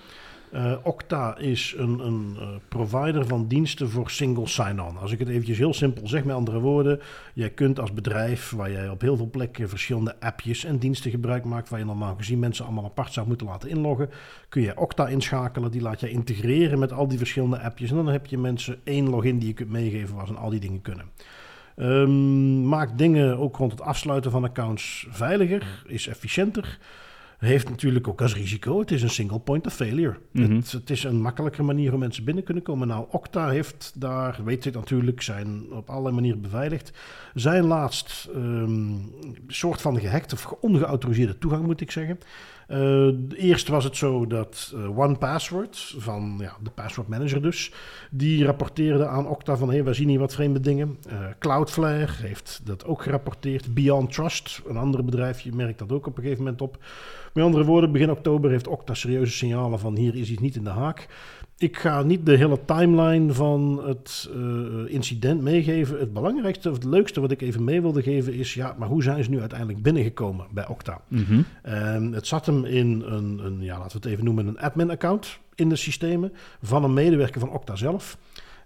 Uh, Okta is een, een uh, provider van diensten voor single sign-on. Als ik het eventjes heel simpel zeg, met andere woorden. Jij kunt als bedrijf, waar jij op heel veel plekken verschillende appjes en diensten gebruik maakt, waar je normaal gezien mensen allemaal apart zou moeten laten inloggen, kun je Okta inschakelen. Die laat je integreren met al die verschillende appjes. En dan heb je mensen één login die je kunt meegeven waar ze al die dingen kunnen. Um, maakt dingen ook rond het afsluiten van accounts veiliger, is efficiënter. Heeft natuurlijk ook als risico, het is een single point of failure. Mm -hmm. het, het, is een makkelijkere manier hoe mensen binnen kunnen komen. Nou, Okta heeft daar, weet je natuurlijk, zijn op allerlei manieren beveiligd. Zijn laatst um, soort van gehackt of ongeautoriseerde toegang, moet ik zeggen. Uh, eerst was het zo dat uh, OnePassword, van ja, de password manager dus, die rapporteerde aan Okta van hé, hey, wij zien hier wat vreemde dingen. Uh, Cloudflare heeft dat ook gerapporteerd. Beyond Trust, een ander bedrijfje, merkt dat ook op een gegeven moment op. Met andere woorden, begin oktober heeft Okta serieuze signalen van hier is iets niet in de haak. Ik ga niet de hele timeline van het uh, incident meegeven. Het belangrijkste of het leukste wat ik even mee wilde geven is... ja, maar hoe zijn ze nu uiteindelijk binnengekomen bij Okta? Mm -hmm. um, het zat hem in een, een, ja, laten we het even noemen, een admin-account in de systemen... van een medewerker van Okta zelf.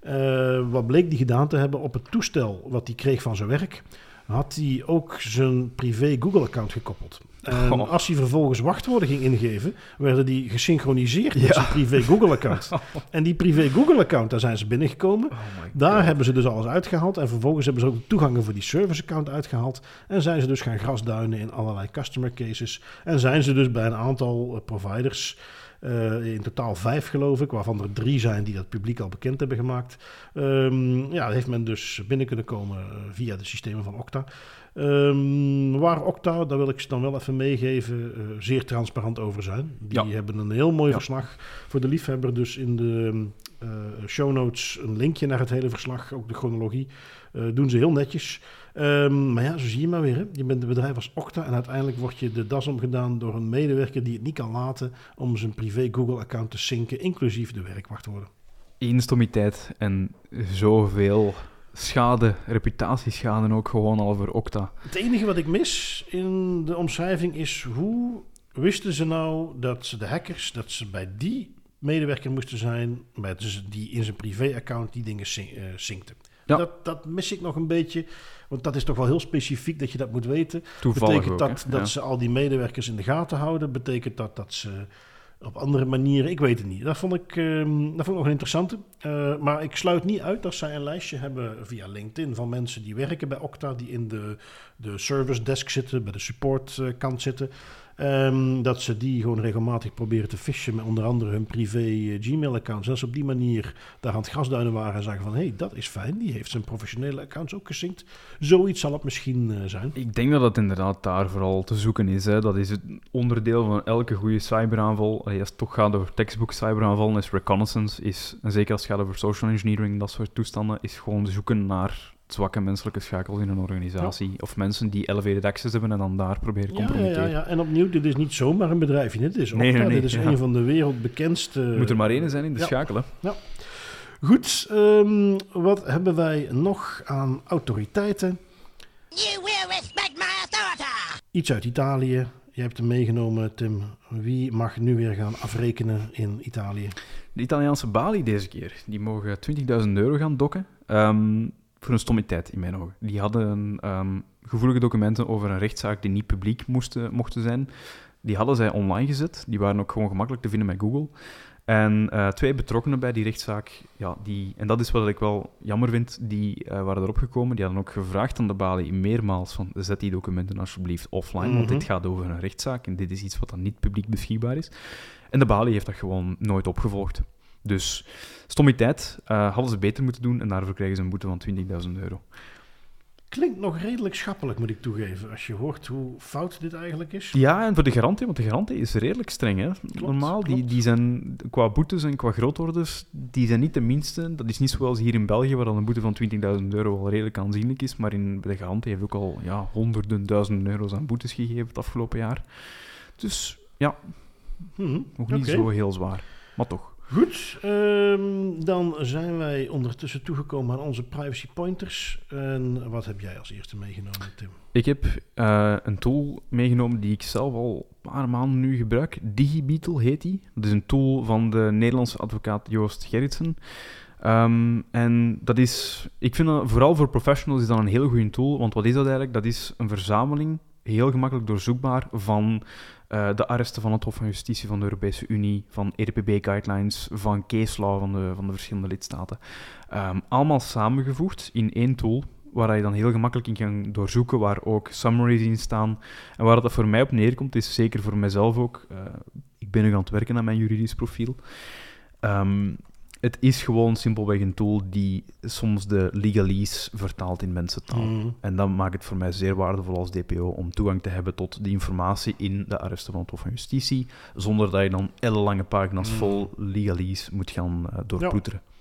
Uh, wat bleek die gedaan te hebben op het toestel wat hij kreeg van zijn werk... had hij ook zijn privé Google-account gekoppeld. En oh. als hij vervolgens wachtwoorden ging ingeven, werden die gesynchroniseerd met zijn privé Google-account. [laughs] en die privé Google-account, daar zijn ze binnengekomen. Oh daar hebben ze dus alles uitgehaald. En vervolgens hebben ze ook de toegangen voor die service-account uitgehaald. En zijn ze dus gaan grasduinen in allerlei customer cases. En zijn ze dus bij een aantal uh, providers Uh, in totaal vijf, geloof ik, waarvan er drie zijn die dat publiek al bekend hebben gemaakt. Um, ja, heeft men dus binnen kunnen komen via de systemen van Okta. Um, waar Okta, daar wil ik ze dan wel even meegeven, uh, zeer transparant over zijn. Die ja. hebben een heel mooi ja. verslag voor de liefhebber. Dus in de uh, show notes een linkje naar het hele verslag, ook de chronologie. Uh, doen ze heel netjes. Um, maar ja, zo zie je maar weer. Hè. Je bent een bedrijf als Okta en uiteindelijk word je de das omgedaan door een medewerker die het niet kan laten om zijn privé Google-account te synken, inclusief de werkwachtwoorden. Instamiteit en zoveel schade, reputatieschade ook gewoon al voor Okta. Het enige wat ik mis in de omschrijving is hoe wisten ze nou dat ze de hackers, dat ze bij die medewerker moesten zijn, bij dus die in zijn privé-account die dingen uh, synkte. Ja. Dat, dat mis ik nog een beetje. Want dat is toch wel heel specifiek dat je dat moet weten. Toevallig Betekent dat dat ze al die medewerkers in de gaten houden? Betekent dat dat ze op andere manieren? Ik weet het niet. Dat vond ik, um, vond ik nog een interessante. Uh, maar ik sluit niet uit dat zij een lijstje hebben via LinkedIn van mensen die werken bij Okta, die in de, de service desk zitten, bij de support kant zitten. Um, dat ze die gewoon regelmatig proberen te fishen met onder andere hun privé uh, Gmail-accounts. En ze op die manier daar aan het grasduinen waren en zeggen van... hé, hey, dat is fijn, die heeft zijn professionele accounts ook gesynct. Zoiets zal het misschien uh, zijn. Ik denk dat het inderdaad daar vooral te zoeken is. Hè. Dat is het onderdeel van elke goede cyberaanval. Als het toch gaat over textbook cyberaanvallen, is reconnaissance. Is, en zeker als het gaat over social engineering, dat soort toestanden, is gewoon zoeken naar zwakke menselijke schakels in een organisatie. Ja. Of mensen die elevated access hebben en dan daar proberen ja, compromitteren. Ja, ja, en opnieuw, dit is niet zomaar een bedrijfje. Dit is, nee, nee, nee, dit is een van de wereldbekendste... Moet er maar één zijn in de schakelen. Ja. Goed, um, wat hebben wij nog aan autoriteiten? You will respect my authority. Iets uit Italië. Je hebt hem meegenomen, Tim. Wie mag nu weer gaan afrekenen in Italië? De Italiaanse Bali deze keer. Die mogen 20.000 euro gaan dokken. Um, voor een stommiteit in mijn ogen. Die hadden um, gevoelige documenten over een rechtszaak die niet publiek moesten, mochten zijn. Die hadden zij online gezet. Die waren ook gewoon gemakkelijk te vinden met Google. En uh, twee betrokkenen bij die rechtszaak, ja, die, en dat is wat ik wel jammer vind, die uh, waren erop gekomen. Die hadden ook gevraagd aan de balie meermaals van zet die documenten alsjeblieft offline, mm -hmm. want dit gaat over een rechtszaak en dit is iets wat dan niet publiek beschikbaar is. En de balie heeft dat gewoon nooit opgevolgd. Dus stommiteit uh, hadden ze beter moeten doen en daarvoor krijgen ze een boete van 20.000 euro. Klinkt nog redelijk schappelijk, moet ik toegeven, als je hoort hoe fout dit eigenlijk is. Ja, en voor de garantie, want de garantie is redelijk streng. Hè? Klopt, Normaal, klopt. Die, die zijn qua boetes en qua grootorders, die zijn niet de minste. Dat is niet zoals hier in België, waar dan een boete van 20.000 euro wel redelijk aanzienlijk is. Maar in de garantie heeft ook al ja, honderden duizenden euro's aan boetes gegeven het afgelopen jaar. Dus ja, mm -hmm. nog niet okay. zo heel zwaar, maar toch. Goed, um, dan zijn wij ondertussen toegekomen aan onze privacy pointers. En wat heb jij als eerste meegenomen, Tim? Ik heb uh, een tool meegenomen die ik zelf al een paar maanden nu gebruik. DigiBeetle heet die. Dat is een tool van de Nederlandse advocaat Joost Gerritsen. Um, en dat is, ik vind dat vooral voor professionals is dat een heel goede tool. Want wat is dat eigenlijk? Dat is een verzameling, heel gemakkelijk doorzoekbaar, van uh, de arresten van het Hof van Justitie van de Europese Unie, van EDPB-guidelines, van case law van de, van de verschillende lidstaten. Um, allemaal samengevoegd in één tool, waar je dan heel gemakkelijk in kan doorzoeken, waar ook summaries in staan. En waar dat voor mij op neerkomt, is zeker voor mijzelf ook, uh, ik ben nu aan het werken aan mijn juridisch profiel, um, het is gewoon simpelweg een tool die soms de legalese vertaalt in mensentaal. Mm. En dat maakt het voor mij zeer waardevol als DPO om toegang te hebben tot die informatie in de arresten van het Hof van Justitie, zonder dat je dan ellenlange pagina's mm. vol legalese moet gaan uh, doorploeteren. Ja.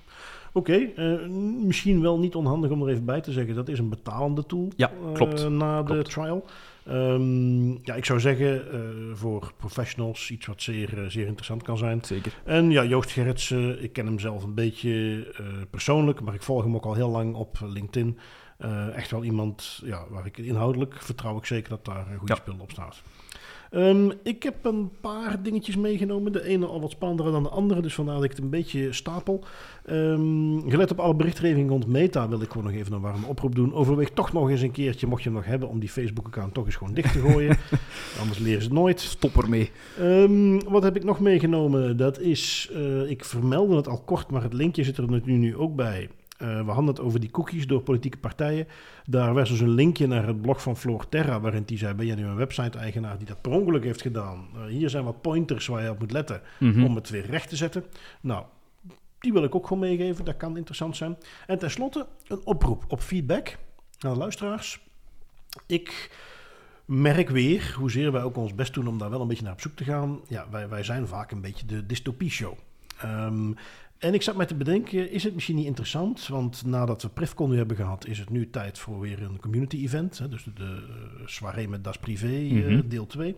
Oké, okay, uh, misschien wel niet onhandig om er even bij te zeggen. Dat is een betalende tool ja, klopt. Uh, na klopt. de trial. Um, ja, ik zou zeggen uh, voor professionals iets wat zeer, zeer interessant kan zijn. Zeker. En ja, Joost Gerritsen, ik ken hem zelf een beetje persoonlijk, maar ik volg hem ook al heel lang op LinkedIn. echt wel iemand ja, waar ik inhoudelijk vertrouw ik zeker dat daar een goede ja. spul op staat. Um, ik heb een paar dingetjes meegenomen. De ene al wat spannender dan de andere, dus vandaar dat ik het een beetje stapel. Um, gelet op alle berichtgeving rond Meta wil ik gewoon nog even een warme oproep doen. Overweeg toch nog eens een keertje, mocht je hem nog hebben, om die Facebook-account toch eens gewoon dicht te gooien. [laughs] Anders leren ze het nooit. Stop ermee. Um, wat heb ik nog meegenomen? Dat is, uh, ik vermeldde het al kort, maar het linkje zit er nu, nu ook bij. Uh, we hadden het over die cookies door politieke partijen. Daar was dus een linkje naar het blog van Floor Terra, waarin die zei: Ben jij nu een website-eigenaar die dat per ongeluk heeft gedaan? Uh, hier zijn wat pointers waar je op moet letten mm -hmm. om het weer recht te zetten. Nou, die wil ik ook gewoon meegeven. Dat kan interessant zijn. En tenslotte een oproep op feedback aan de luisteraars. Ik merk weer, hoezeer wij ook ons best doen om daar wel een beetje naar op zoek te gaan. Ja, wij, wij zijn vaak een beetje de dystopie-show. Um, en ik zat me te bedenken, is het misschien niet interessant? Want nadat we Prefcon nu hebben gehad, is het nu tijd voor weer een community event. Hè, dus de, de soirée met Das Privé, mm -hmm. uh, deel 2.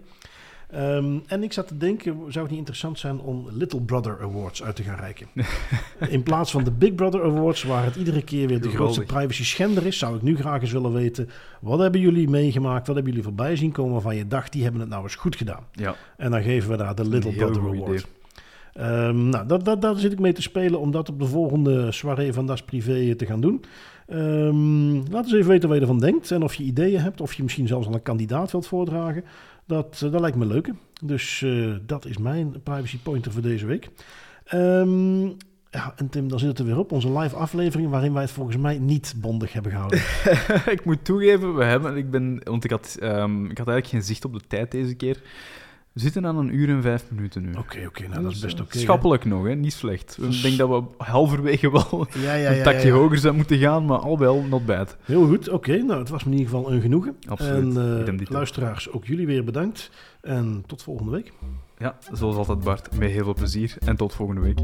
Um, en ik zat te denken, zou het niet interessant zijn om Little Brother Awards uit te gaan reiken? [laughs] In plaats van de Big Brother Awards, waar het iedere keer weer de grootste privacy schender is, zou ik nu graag eens willen weten, wat hebben jullie meegemaakt, wat hebben jullie voorbij zien komen waarvan je dacht, die hebben het nou eens goed gedaan? Ja. En dan geven we daar de Little Brother Award. Um, nou, dat, dat, daar zit ik mee te spelen om dat op de volgende soirée van Das Privé te gaan doen. Um, laat eens even weten wat je ervan denkt en of je ideeën hebt, of je misschien zelfs al een kandidaat wilt voordragen. Dat, uh, dat lijkt me leuk. Dus uh, dat is mijn privacy pointer voor deze week. Um, ja, en Tim, dan zit het er weer op. Onze live aflevering waarin wij het volgens mij niet bondig hebben gehouden. [laughs] ik moet toegeven, we hebben, ik ben, want ik had, ik had eigenlijk geen zicht op de tijd deze keer. We zitten aan een uur en vijf minuten nu. Oké, okay, oké, okay, nou dat is best oké. Okay, schappelijk hè? nog, hè? niet slecht. Ik [laughs] denk dat we halverwege wel ja, ja, een takje ja, hoger zijn moeten gaan, maar al wel not bad. Heel goed, oké. nou, het was me in ieder geval een genoegen. Absoluut. En uh, luisteraars, ook jullie weer bedankt. En tot volgende week. Ja, zoals altijd Bart, met heel veel plezier. En tot volgende week.